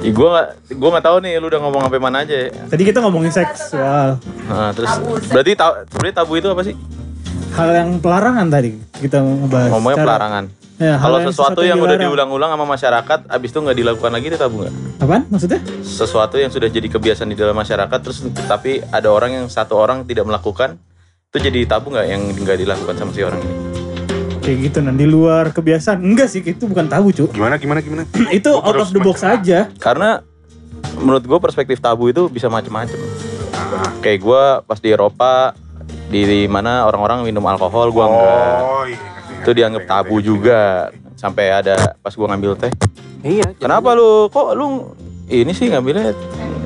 Ih, gua nggak gua nggak tahu nih lu udah ngomong sampai mana aja. ya. Tadi kita ngomongin seksual. Nah, terus berarti tahu sebenarnya tabu itu apa sih? Hal yang pelarangan tadi kita ngebahas. Ngomongnya Cara- pelarangan. Ya, Kalau sesuatu yang udah dilarang. diulang-ulang sama masyarakat, abis itu nggak dilakukan lagi itu tabu nggak? Apaan maksudnya? Sesuatu yang sudah jadi kebiasaan di dalam masyarakat, terus tapi ada orang yang satu orang tidak melakukan, itu jadi tabu nggak yang nggak dilakukan sama si orang ini? Kayak gitu nah di luar kebiasaan. Enggak sih, itu bukan tabu, Cuk. (clears throat) gimana gimana gimana itu Gua out of the box mencerna. aja. Karena menurut gue perspektif tabu itu bisa macem-macem. Ah. Kayak gue pas di Eropa, di, di mana orang-orang minum alkohol, gue enggak. oh iya ngerti, Itu dianggap tabu juga. Sampai ada pas gue ngambil teh, Iya. Kenapa lu kok lu ini sih ngambilnya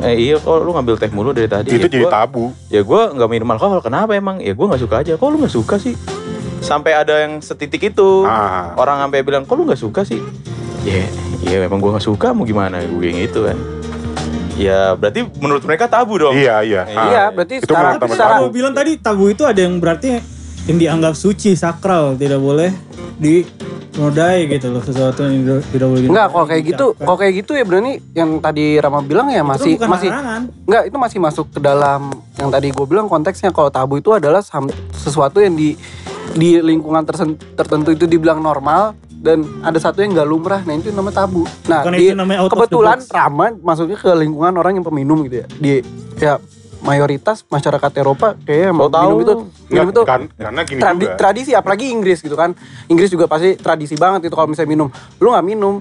eh, iya kok lu ngambil teh mulu dari tadi itu ya, jadi gua, tabu ya gue nggak minum alkohol kenapa emang ya gue nggak suka aja kok lu nggak suka sih sampai ada yang setitik itu. Ah. Orang sampai bilang kok lu nggak suka sih? Ya ya memang gue nggak suka mau gimana? Gue gitu kan. Ya berarti menurut mereka tabu dong. Iya iya. Iya, Ah. Iya, berarti Itu secara menurut temen secara Kalau bilang tadi tabu itu ada yang berarti yang dianggap suci, sakral, tidak boleh dinodai gitu loh sesuatu yang tidak, boleh Enggak, kalau kayak gitu, kalau kayak gitu ya berani yang tadi Rama bilang ya Itu masih bukan masih larangan. enggak itu masih masuk ke dalam yang tadi gue bilang konteksnya. Kalau tabu itu adalah sesuatu yang di di lingkungan tertentu itu dibilang normal dan ada satu yang nggak lumrah, nah itu namanya tabu. Nah, Bukan di, itu namanya out of the kebetulan box. Rama masuknya ke lingkungan orang yang peminum gitu ya. Di ya mayoritas masyarakat Eropa kayak Kok tahu? minum itu minum itu kan- karena gini tradi- juga tradisi apalagi Inggris gitu kan Inggris juga pasti tradisi banget itu kalau misalnya minum lu nggak minum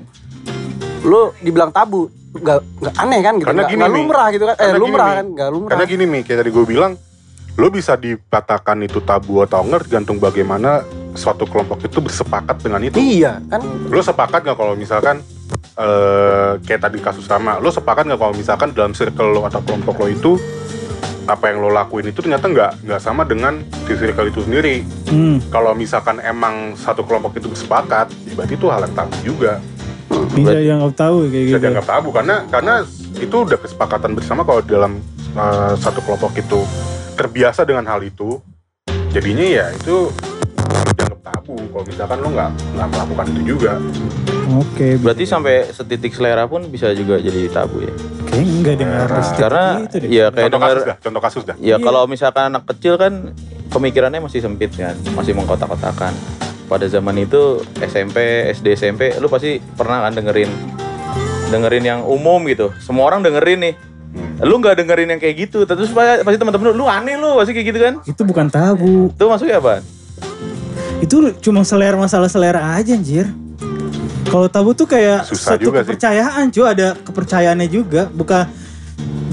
lu dibilang tabu nggak nggak aneh kan gitu Karena nggak gini, Mi. lumrah gitu kan eh gini, lumrah kan nggak lumrah Karena gini nih, kayak tadi gue bilang, lo bisa dikatakan itu tabu atau enggak tergantung bagaimana suatu kelompok itu bersepakat dengan itu. iya kan Lo sepakat nggak kalau misalkan eh kayak tadi kasus sama, lo sepakat nggak kalau misalkan dalam circle lo atau kelompok lo itu apa yang lo lakuin itu ternyata nggak nggak sama dengan si circle itu sendiri. Hmm, Kalau misalkan emang satu kelompok itu bersepakat, ya berarti itu hal yang tabu juga. bisa dianggap tahu kayak Bisa gitu. dianggap tabu karena karena itu udah kesepakatan bersama kalau dalam uh, satu kelompok itu terbiasa dengan hal itu, jadinya ya itu dianggap tabu. Kalau misalkan lo nggak nggak melakukan itu juga. Oke, Berarti sampai setitik selera pun bisa juga jadi tabu ya. kayak enggak nggak harus Karena gitu deh. ya kayak Contoh dengar kasus dah, contoh kasus dah. Ya Iya. kalau misalkan anak kecil kan pemikirannya masih sempit kan, masih mengkotak-kotakan. Pada zaman itu SMP, SD, SMP, lu pasti pernah kan dengerin dengerin yang umum gitu. Semua orang dengerin nih. Lu nggak dengerin yang kayak gitu, terus pa- pasti teman-teman lu, lu aneh lu, pasti kayak gitu kan? Itu bukan tabu. Itu maksudnya apa? Itu cuma selera masalah selera aja anjir. Kalau tabu tuh kayak Susah satu kepercayaan, cuy, ada kepercayaannya juga, bukan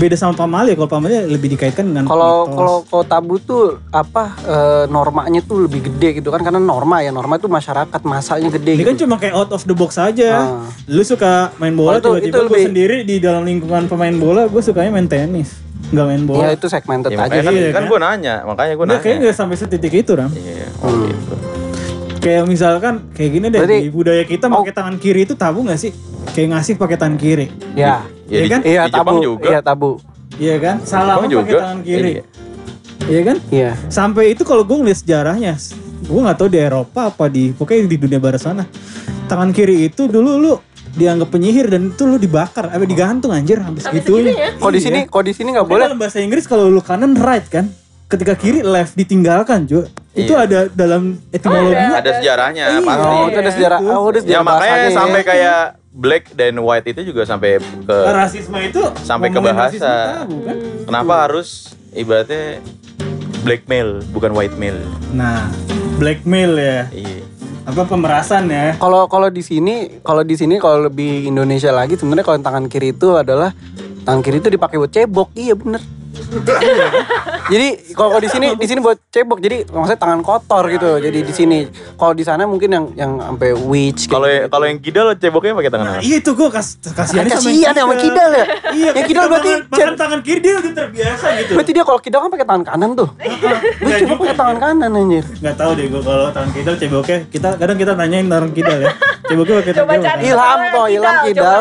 beda sama pamali. Kalau pamali lebih dikaitkan dengan Kalau kalau kalau tabu tuh apa eh, normanya tuh lebih gede gitu kan karena norma ya norma itu masyarakat masanya gede ini gitu. kan cuma kayak out of the box aja. Ah. Lu suka main bola Oh, itu- tiba-tiba gue lebih- sendiri di dalam lingkungan pemain bola, gue sukanya main tenis, nggak main bola. Ya itu segmented Ya, aja. kan, iya, kan kan? gue nanya, makanya gue nanya. kayaknya nggak sampai setitik itu ram. Iya, oh Hmm. gitu. Kayak misalkan kayak gini deh Berarti- di budaya kita Oh. pakai tangan kiri itu tabu nggak sih? Kayak ngasih pakai tangan kiri, Ya. Ya, Iya di, kan? Iya tabu. juga. Iya tabu. iya kan? Salam pakai juga. tangan kiri, Iya. iya kan? Iya. Sampai itu kalau gue ngeliat sejarahnya, gue nggak tahu di Eropa apa di pokoknya di dunia barat sana, tangan kiri itu dulu lu dianggap penyihir dan itu lu dibakar, apa digantung anjir habis gitu segitunya? Kok di sini kok di sini nggak boleh? Dalam bahasa Inggris kalau lu kanan right kan, ketika kiri left ditinggalkan cuy. Itu Iya. ada dalam etimologinya. Ada sejarahnya Iya. pasti. Oh, itu ada sejarah. Oh, ada Ya sejarah makanya bahasanya sampai ya. kayak black dan white itu juga sampai ke rasisme itu Sampai ke bahasa. kan? kenapa harus ibaratnya blackmail bukan white male. Nah, blackmail ya. Iya. Apa pemerasan ya? Kalau kalau di sini, kalau di sini kalau lebih Indonesia lagi sebenarnya kalau tangan kiri itu adalah tangan kiri itu dipakai buat cebok. Iya bener. (laughs) jadi kalau di sini di sini buat cebok. Jadi maksudnya tangan kotor gitu. Jadi di sini kalau di sana mungkin yang yang sampai witch kayak Kalau gitu. kalau yang kidal ceboknya pakai tangan Nah, apa? iya itu gue kas kasihan Kan kasihan ya sama kidal ya. (laughs) Iya, yang kidal berarti bahkan tangan kiri dia udah terbiasa gitu. berarti dia kalau kidal kan pakai tangan kanan tuh. (laughs) Coba juga. pakai tangan kanan anjir. Nggak tahu deh gue kalau tangan kidal ceboknya kita kadang kita nanyain tangan kidal ya. Ceboknya pakai tangan kidal. Ilham toh, ilham kidal,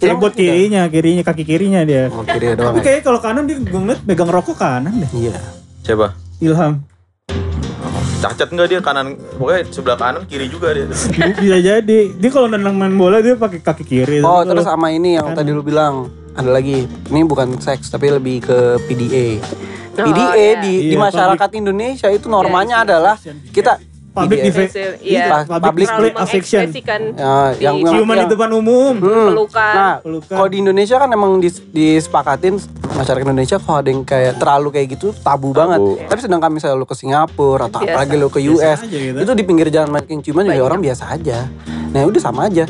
Cebok kirinya, kirinya kaki kirinya dia. Oh, kiri doang. Tapi ya? kayaknya kalau kanan dia gue ngeliat megang rokok kanan deh. Iya. Coba. Ilham. Cacat enggak dia kanan pokoknya sebelah kanan kiri juga dia. (laughs) Bisa jadi. Dia kalau nendang main bola dia pakai kaki kiri. Oh, Tapi terus sama ini yang tadi lu bilang. Ada lagi. Ini bukan seks tapi lebih ke PDA. Oh, PDA iya. di, di Iya, masyarakat Indonesia itu normanya adalah kita public PDA. dive- Iya. Public public display affection. mengekspresikan Ya, yang, yang, Ciuman yang- di depan umum. Hmm. pelukan. Nah, Pelukan. kalau di Indonesia kan emang dis- disepakatin masyarakat Indonesia kalau ada yang kayak terlalu kayak gitu tabu, banget. Tapi sedangkan misalnya lu ke Singapura atau Biasa. apalagi lu ke US, aja gitu. itu di pinggir jalan makin ciuman juga orang biasa aja. Nah, udah sama aja.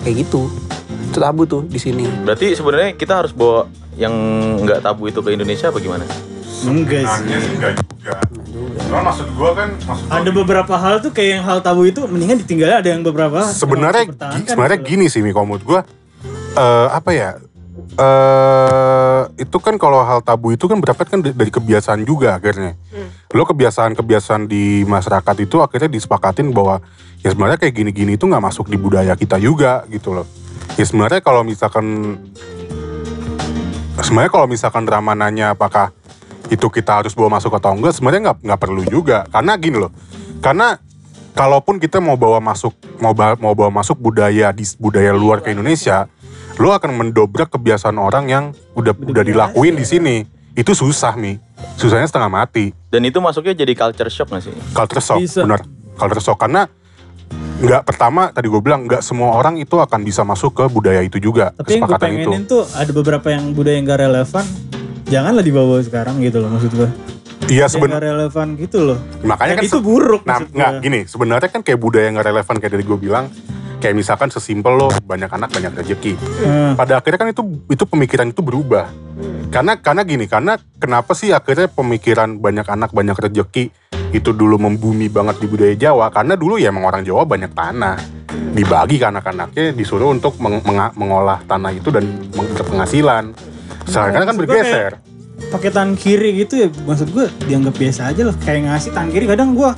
Kayak gitu. Itu tabu tuh di sini. Berarti sebenarnya kita harus bawa yang nggak tabu itu ke Indonesia apa gimana? Enggak sih enggak juga. Cuma maksud gua kan maksud gua Ada beberapa hal tuh kayak yang hal tabu itu mendingan ditinggalin ada yang beberapa sebenarnya yang harus dipertahankan sebenarnya gitu. gini sih Mi kalau menurut gua. Eh apa ya? Eh itu kan kalau hal tabu itu kan berangkat kan dari kebiasaan juga akhirnya. Lo kebiasaan-kebiasaan di masyarakat itu akhirnya disepakatin bahwa ya sebenarnya kayak gini-gini itu nggak masuk di budaya kita juga gitu loh. Ya sebenarnya kalau misalkan sebenarnya kalau misalkan drama nanya apakah itu kita harus bawa masuk atau enggak sebenarnya nggak nggak perlu juga karena gini loh karena kalaupun kita mau bawa masuk mau ba- mau bawa masuk budaya di budaya luar ke Indonesia lo akan mendobrak kebiasaan orang yang udah udah dilakuin di sini itu susah mi susahnya setengah mati Dan itu masuknya jadi culture shock gak sih? culture shock Bisa. benar culture shock karena nggak pertama tadi gue bilang nggak semua orang itu akan bisa masuk ke budaya itu juga Tapi yang gue kesepakatan itu pengenin tuh ada beberapa yang budaya yang gak relevan. Janganlah dibawa sekarang gitu loh maksud gue. iya sebenarnya relevan gitu loh. makanya Dan kan itu buruk Nah, nggak gini, sebenarnya kan kayak budaya yang nggak relevan kayak dari gue bilang, kayak misalkan sesimpel lo banyak anak banyak rezeki. Hmm. Pada akhirnya kan itu itu pemikiran itu berubah. Karena karena gini, karena kenapa sih akhirnya pemikiran banyak anak banyak rezeki itu dulu membumi banget di budaya Jawa? Karena dulu ya emang orang Jawa banyak tanah, dibagi ke anak-anaknya disuruh untuk meng- mengolah tanah itu dan meng- penghasilan. Sekarang kan bergeser. pakai tangan kiri gitu ya maksud gue dianggap biasa aja lah kayak ngasih tangan kiri kadang gue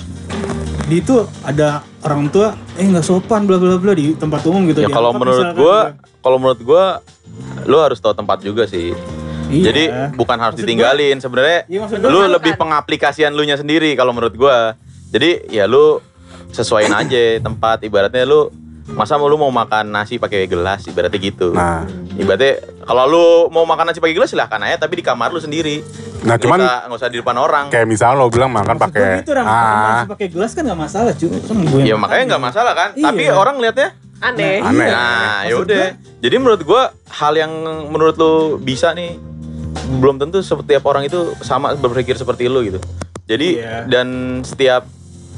di itu ada orang tua eh nggak sopan bla bla bla di tempat umum gitu Ya kalau menurut misalkan gua, kalau menurut gua lu harus tahu tempat juga sih. Iya. Jadi bukan harus Maksud ditinggalin sebenarnya. Iya, gua Lu kan- lebih pengaplikasian lu nya sendiri kalau menurut gua. Jadi ya lu sesuaiin aja tempat ibaratnya lu masa lu mau makan nasi pakai gelas ibaratnya gitu. Nah, Ibaratnya kalau lu mau makan nasi pakai gelas silahkan aja tapi di kamar lu sendiri. nah Nggak cuman usah- nggak usah di depan orang. kayak misalnya lo bilang makan pakai gitu, ah pakai gelas kan nggak masalah cuy kan gue Ya makanya nggak masalah kan. Iya. Tapi orang lihatnya Aneh. aneh. Nah, ya Maksud udah. Jadi menurut gua hal yang menurut lu bisa nih belum tentu setiap orang itu sama berpikir seperti lu gitu. Jadi Iya. dan setiap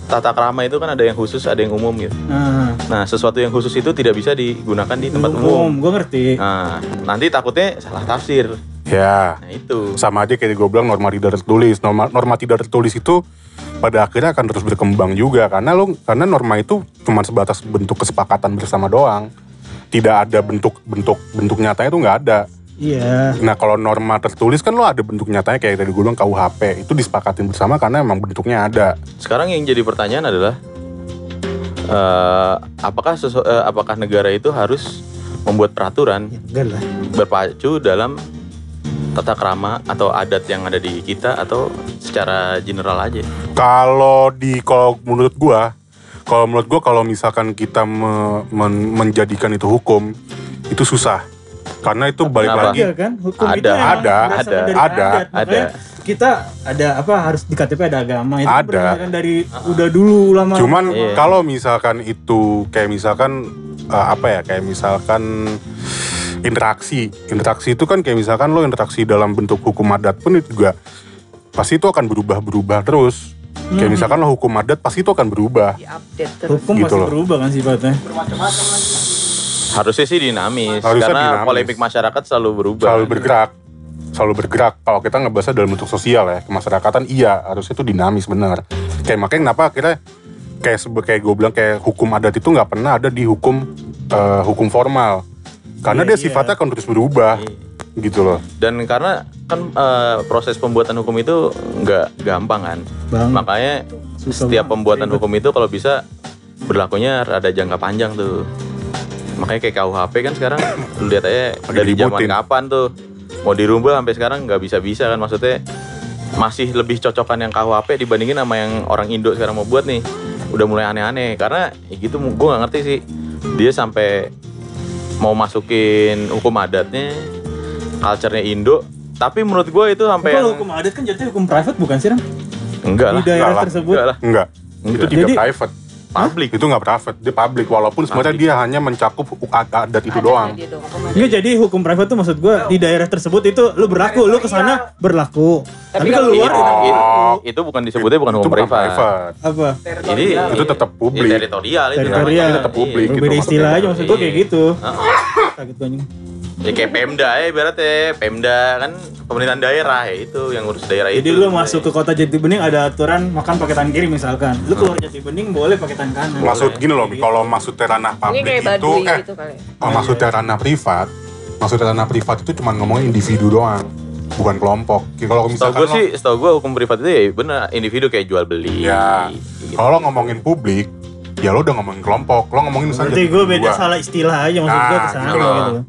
tata krama itu kan ada yang khusus, ada yang umum gitu. nah, Nah, sesuatu yang khusus itu tidak bisa digunakan di tempat umum umum. gue ngerti Nah, nanti takutnya salah tafsir. Ya, Nah, itu. sama aja kayak gue bilang norma tidak tertulis. Norma, norma tidak tertulis itu pada akhirnya akan terus berkembang juga karena lo karena norma itu cuma sebatas bentuk kesepakatan bersama doang. Tidak ada bentuk bentuk bentuk nyatanya itu nggak ada. Iya Nah kalau norma tertulis kan lo ada bentuk nyatanya kayak tadi gue bilang KUHP itu disepakatin bersama karena emang bentuknya ada. Sekarang yang jadi pertanyaan adalah eh, apakah sesu- eh, apakah negara itu harus membuat peraturan ya, lah berpacu dalam tata krama atau adat yang ada di kita atau secara general aja. Kalau di kalau menurut gua, kalau menurut gua kalau misalkan kita me- men- menjadikan itu hukum, itu susah. Karena itu balik Kenapa? lagi Iya kan hukum Ada, itu ada, ada, dari ada, adat. ada. Kita ada apa harus di KTP ada agama itu kan Ada. dari udah dulu lama Cuman Iya. kalau misalkan itu kayak misalkan eh, apa ya kayak misalkan interaksi, interaksi itu kan kayak misalkan lo interaksi dalam bentuk hukum adat pun itu juga pasti itu akan berubah-berubah terus. Kayak Hmm. misalkan lo hukum adat pasti itu akan berubah. Terus. hukum Gitu pasti loh. berubah kan sifatnya Harusnya sih dinamis Harusnya karena dinamis. polemik masyarakat selalu berubah. Selalu bergerak, selalu bergerak. Kalau kita ngebahasnya dalam bentuk sosial ya, kemasyarakatan iya harusnya itu dinamis bener. Kayak makanya kenapa akhirnya kayak kayak gue bilang kayak hukum adat itu nggak pernah ada di hukum eh, hukum formal. Karena Iya, dia iya. sifatnya akan terus berubah gitu loh. Dan karena kan eh, proses pembuatan hukum itu nggak gampang kan. bang Makanya Susah setiap banget, pembuatan ribet. hukum itu kalau bisa berlakunya ada jangka panjang tuh. Makanya kayak KUHP kan sekarang (coughs) lu lihat aja Lagi dari zaman kapan tuh mau dirubah sampai sekarang nggak bisa-bisa kan maksudnya masih lebih cocokan yang KUHP dibandingin sama yang orang Indo sekarang mau buat nih. Udah mulai aneh-aneh karena ya gitu gue nggak ngerti sih dia sampai mau masukin hukum adatnya culture-nya Indo tapi menurut gue itu sampai kalau yang hukum adat kan jatuhnya hukum private bukan sih Ram? enggak lah di daerah enggak lah. tersebut enggak lah Enggak, itu Enggak. tidak Jadi- private. Publik Itu nggak private, dia public. Walaupun sebenarnya dia hanya mencakup adat itu doang. Enggak jadi hukum private tuh maksud gua di daerah tersebut itu lu berlaku, lu ke sana berlaku. Tapi kalau luar itu, itu, bukan disebutnya bukan hukum bukan privat. private. Apa? Ini Itu tetap ya, publik. teritorial itu Teritorial. namanya. tetap publik. Iya. gitu Berbeda istilah aja maksud gua kayak gitu. Heeh. Kaget gua anjing. Ya kayak Pemda ya ibaratnya Pemda kan pemerintahan daerah ya itu yang ngurus daerah Jadi itu. lu masuk ke kota Jatibening ada aturan makan pakai tangan kiri misalkan. Lu keluar Jatibening boleh pakai tangan kanan. Maksud gini loh, kalau maksudnya ranah publik kayak itu, eh, gitu kali. kalau maksudnya ranah privat, maksudnya ranah privat itu cuma ngomongin individu doang, bukan kelompok. Kalau misalkan gue sih, setahu gue hukum privat itu ya bener individu kayak jual beli. Ya, Gitu. kalau lo ngomongin publik, ya lo udah ngomongin kelompok. Lo ngomongin misalnya Berarti jadi gue beda salah istilah aja maksud gue Nah, ke sana gitu gitu.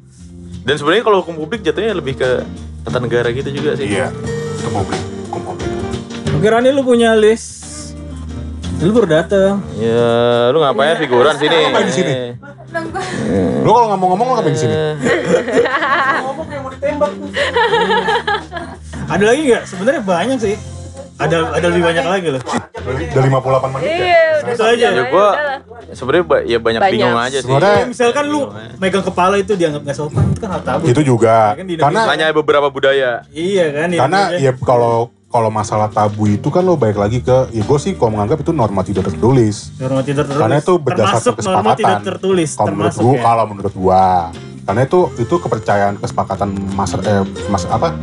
Dan sebenarnya kalau hukum publik jatuhnya lebih ke tata negara gitu juga sih. Iya, itu publik, hukum publik. Oke Rani lu punya list. Lu baru dateng. Ya, lu ngapain figuran sini? Ngapain di sini? Lo kalau ngomong-ngomong lo ngapain di sini? (laughs) Ada lagi nggak? Sebenarnya banyak sih. Ada ada lebih banyak lagi loh. Udah 58 menit ya? Iya, udah Itu aja. Ya gua sebenarnya ba- ya banyak, Banyak. bingung aja sih. Sebenarnya- Kayak misalkan lu megang kepala itu dianggap nggak sopan itu kan hal tabu. Itu juga. Kan di Karena Hanya beberapa budaya. Iya kan. di karena Indonesia. ya kalau kalau masalah tabu itu kan lo balik lagi ke ya gue sih kalau menganggap itu norma tidak tertulis norma tidak tertulis. karena itu berdasarkan termasuk norma kesepakatan tidak tertulis. kalau menurut termasuk gua ya. kalau menurut gua karena itu itu kepercayaan kesepakatan mas eh, mas apa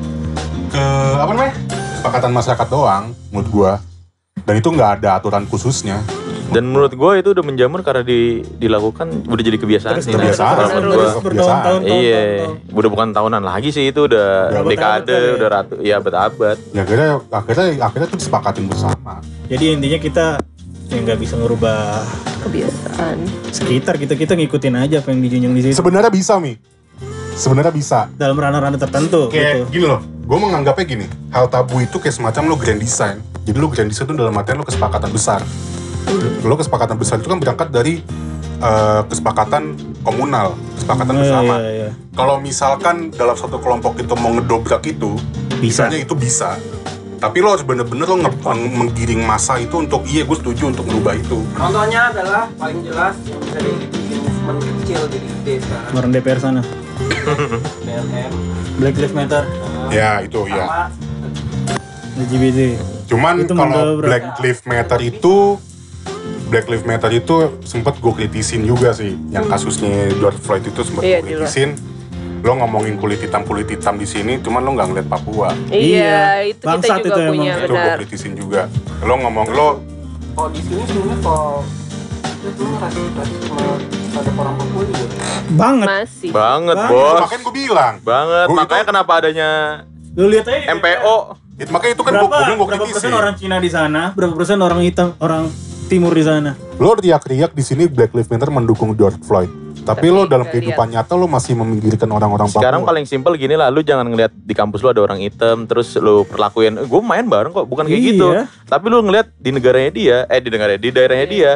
ke apa namanya kesepakatan masyarakat doang menurut gua dan itu nggak ada aturan khususnya Dan menurut gue itu udah menjamur karena di, dilakukan udah jadi kebiasaan Terus sih. Nah, kebiasaan. kalau menurut terus gua. bertahun-tahun Iya, udah bukan tahunan lagi sih itu udah Berapa dekade, ya? udah ratu, ya abad-abad. Ya akhirnya akhirnya akhirnya tuh disepakatin bersama. Jadi intinya kita ya nggak bisa ngerubah Kebiasaan. sekitar kita kita ngikutin aja apa yang dijunjung di situ Sebenarnya bisa mi. Sebenarnya bisa. dalam ranah-ranah tertentu Kayak gitu. gini loh. Gue menganggapnya gini. Hal tabu itu kayak semacam lo grand design. Jadi lo grand design itu dalam artian lo kesepakatan besar. Lo kesepakatan besar itu kan berangkat dari eh, kesepakatan komunal, kesepakatan Iya, bersama. iya, iya. Kalau misalkan dalam satu kelompok itu mau ngedobrak itu, Bisa. misalnya itu bisa. Tapi lo harus bener-bener lo menggiring masa itu untuk iya gue setuju untuk merubah itu. Contohnya adalah paling jelas yang bisa dibikin movement kecil jadi gede sekarang. Orang DPR sana BLM. Black Lives Matter. Ya itu ya. Sama. LGBT Cuman Itu kalau. Black Lives Matter itu Black Lives Matter itu sempat gue kritisin juga sih. Yang kasusnya George Floyd itu sempat Iya, gue kritisin. Lo ngomongin kulit hitam kulit hitam di sini cuman lo nggak ngeliat Papua. Iya, itu Bangsat kita juga itu emang. punya itu gue kritisin juga. Lo ngomong lo kalau di sini sebenarnya kalau itu rasis rasisme terhadap orang Papua juga. banget Masih. Banget, Banget. bos. makanya gue bilang Banget. Gua Makanya itu- kenapa adanya lu lihat aja MPO It- makanya itu kan gue berapa bilang gue berapa persen orang Cina di sana berapa persen orang hitam orang timur di sana lo teriak-teriak di sini Black Lives Matter mendukung George Floyd tapi, Tapi lo dalam kehidupan nyata lo masih meminggirkan orang-orang Papua Sekarang paling simpel gini lah, lu jangan ngeliat di kampus lu ada orang hitam, terus lu perlakuin, gue main bareng kok, bukan kayak Iya. gitu. Tapi lu ngeliat di negaranya dia, eh di negaranya, di daerahnya dia,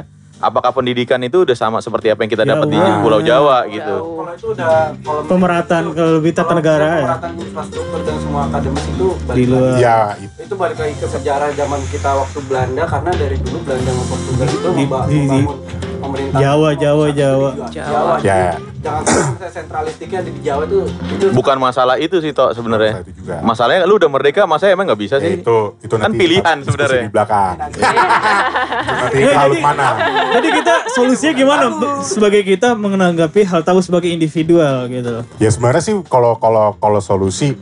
apakah pendidikan itu udah sama seperti apa yang kita dapat di. Pulau Jawa gitu. Jauh. Kalau itu udah kalau pemerataan ke lebih tata negara ya Pemerataan infrastruktur dan semua akademis itu balik Di luar. lagi. ya itu Itu balik lagi ke sejarah zaman kita waktu Belanda karena dari dulu Belanda sama Portugal itu Di- memba- di- di- membangun pemerintahan Jawa, Jawa, Jawa. Jawa. Ya. Jadi Jangan sentralistiknya di Jawa itu itu Bukan masalah itu sih toh sebenarnya. Masalah. Masalahnya lu udah merdeka, masa emang nggak bisa Ya, sih? itu itu Kan nanti pilihan sebenarnya. di belakang (laughs) nanti Ya, lalut jadi- mana Jadi kita solusinya gimana sebagai kita menanggapi hal tabu sebagai individual gitu. Ya sebenarnya sih kalau kalau kalau solusi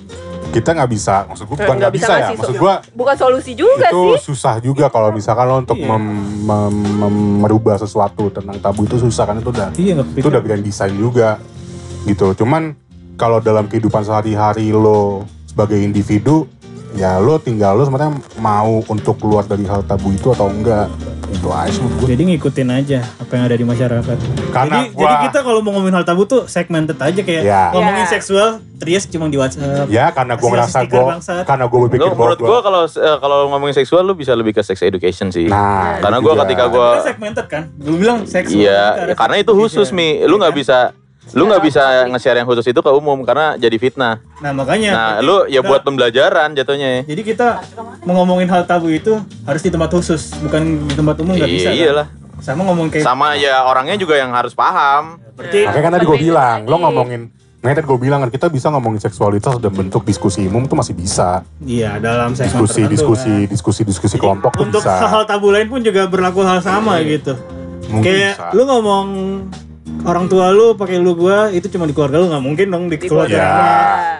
kita nggak bisa, maksud gue bukan Nggak bisa bisa, ya, maksud gue Bukan solusi juga itu sih. susah juga kalau misalkan lo untuk Iya. mem- mem- mem- merubah sesuatu tentang tabu itu susah kan itu udah Iya itu udah grand design juga gitu. Cuman kalau dalam kehidupan sehari-hari lo sebagai individu ya lo tinggal lo sebenarnya mau untuk keluar dari hal tabu itu atau enggak itu aja sih menurut gue. Jadi ngikutin aja apa yang ada di masyarakat. Karena jadi, gua- jadi kita kalau mau ngomongin hal tabu tuh segmented aja kayak Ya. ngomongin Ya. seksual, Trias cuma di WhatsApp. Ya karena gue stiker gue bangsat. karena gue berpikir Lu, bahwa menurut gua kalau eh, kalau ngomongin seksual lu bisa lebih ke sex education sih. nah Karena juga. ketika gua Kita segmented kan? Lu bilang seksual. Iya, kita ada karena itu sex khusus mi. Lu nggak Iya kan? bisa lu nggak bisa nge-share yang khusus itu ke umum karena jadi fitnah. Nah makanya. Nah, lu ya kita- buat pembelajaran jatuhnya. Jadi kita mau ngomongin hal tabu itu harus di tempat khusus, bukan di tempat umum nggak bisa. kan? Iyalah. Sama ngomong kayak Sama ya orangnya juga yang harus paham. berarti Makanya kan tadi gue bilang, lo lagi. ngomongin Nah, tadi gue bilang kan kita bisa ngomongin seksualitas dan bentuk diskusi umum itu masih bisa. iya dalam Diskusi, tertentu, diskusi, kan. diskusi, diskusi Jadi, kelompok tuh untuk bisa. hal-hal tabu lain pun juga berlaku hal sama gitu. Mungkin kayak bisa. lu ngomong orang tua lu pakai lu gua itu cuma di keluarga lu nggak mungkin dong di Di keluarga lu.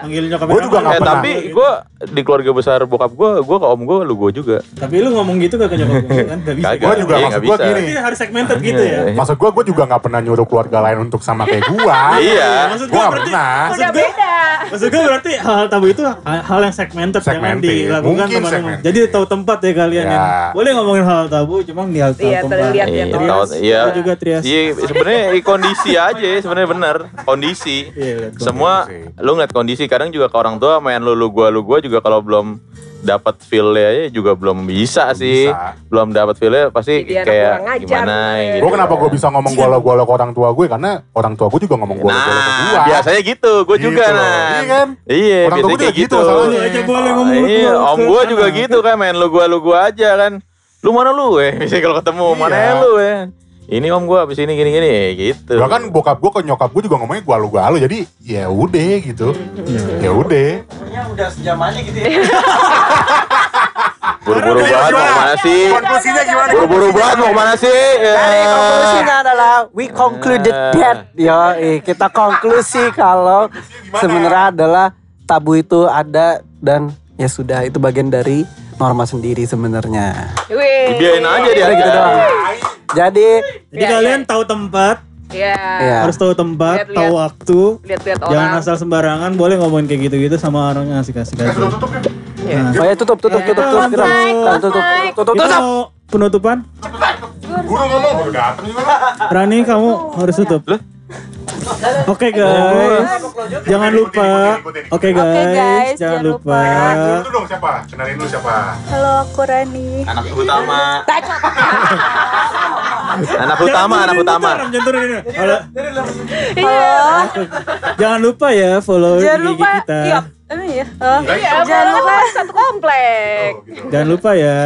manggil nyokap Gua juga nggak Eh, pernah. tapi gue di keluarga besar bokap gue, gue ke om gue, lu gue juga. tapi lu ngomong gitu gak ke nyokap lu kan gak bisa Kagak. Gue juga Iya, maksud nggak gue bisa. gini. Berarti harus segmented gitu ya Maksud gue, gue juga gak pernah nyuruh keluarga lain untuk sama kayak gue. (laughs) Iya. maksud Gue gua gak berarti pernah. maksud gua beda. maksud gua berarti hal tabu itu hal yang segmented, jangan Segmented. dilakukan teman-teman jadi tahu tempat ya kalian Ya. ya. boleh ngomongin hal tabu cuma di hal Iya, tempat terlihat ya, Iya, Trias. tahu, iya. Lu juga Trias Iya, sebenarnya kondisi aja, sebenarnya benar kondisi. Iya, gua. Semua lu ngeliat kondisi, kadang juga ke orang tua main lu lu gua lu gua juga kalau belum dapat feel-nya aja juga belum bisa sih. bisa. Belum dapat feel-nya pasti Jadi kayak gimana kemarin. gitu. Gue kenapa gue bisa ngomong golo-golo ke orang tua gue karena orang tua gue juga ngomong ke Nah, gue. biasanya gitu, gue Gitu juga nah. Iya kan? Iya, Orang tua gua kayak juga gitu gitu. masalahnya. Aja boleh ngomong lu Iya, om ke gue juga gitu kan main lu gua lu gua aja kan. Lu mana lu eh? (laughs) Misalnya kalau ketemu mana Iya. ya lu eh? Ini om gue abis ini gini gini gitu. Bahkan bokap gue ke nyokap gue juga ngomongnya gue lu lu jadi ya udah gitu. Ya udah. Udah sejam aja gitu ya. (laughs) Buru-buru banget mau ke mana sih? Konklusinya gimana? Buru-buru banget mau ke mana sih? Dari konklusinya adalah we concluded that yo eh, kita konklusi kalau sebenarnya adalah tabu itu ada dan ya sudah itu bagian dari norma sendiri sebenarnya. Dibiayain aja dia gitu doang. Iya. Jadi, iya, jadi iya. kalian tahu tempat, Iya. Yeah. Harus tahu tempat, liat, tahu liat. waktu. Lihat-lihat orang. Jangan asal sembarangan, boleh ngomongin kayak gitu-gitu sama orang yang asik-asik aja. Tutup ya. Yeah. tutup Oh ya tutup, tutup, tutup tutup, tutup, tutup, tutup, tutup, tutup, tutup. Penutupan. Gue ngomong tutup tutup tutup Rani kamu harus tutup. Loh? Oke guys, jangan lupa. Oke guys, guys, jangan jangan lupa. Dulu dong siapa? Kenalin dulu siapa? Halo, aku Rani. Anak utama. anak utama, anak utama. Halo. Halo. Jangan lupa ya follow Jangan IG lupa. kita. Iya. Iya. Oh. Iya, Jangan lupa. satu komplek. Jangan lupa ya.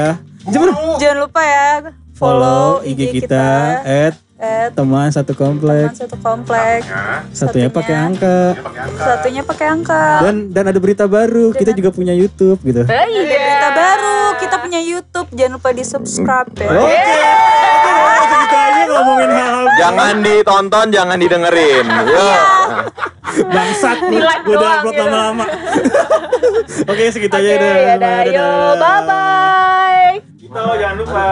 Jangan Jangan lupa ya. follow IG kita at at teman satu komplek. teman satu komplek. Satunya pakai angka. Satunya pakai angka. Dan dan ada berita baru. Kita juga punya YouTube gitu. Eh, Ada iya. berita baru. Kita punya YouTube. Jangan lupa di subscribe ya. Oke. Aja ngomongin hal-hal Jangan ditonton, jangan didengerin. Yo. bangsat Gua udah upload gitu. lama-lama. (laughs) Oke, segitu aja Oke, dah. ya dah. Yo, bye-bye. Gitu, jangan lupa.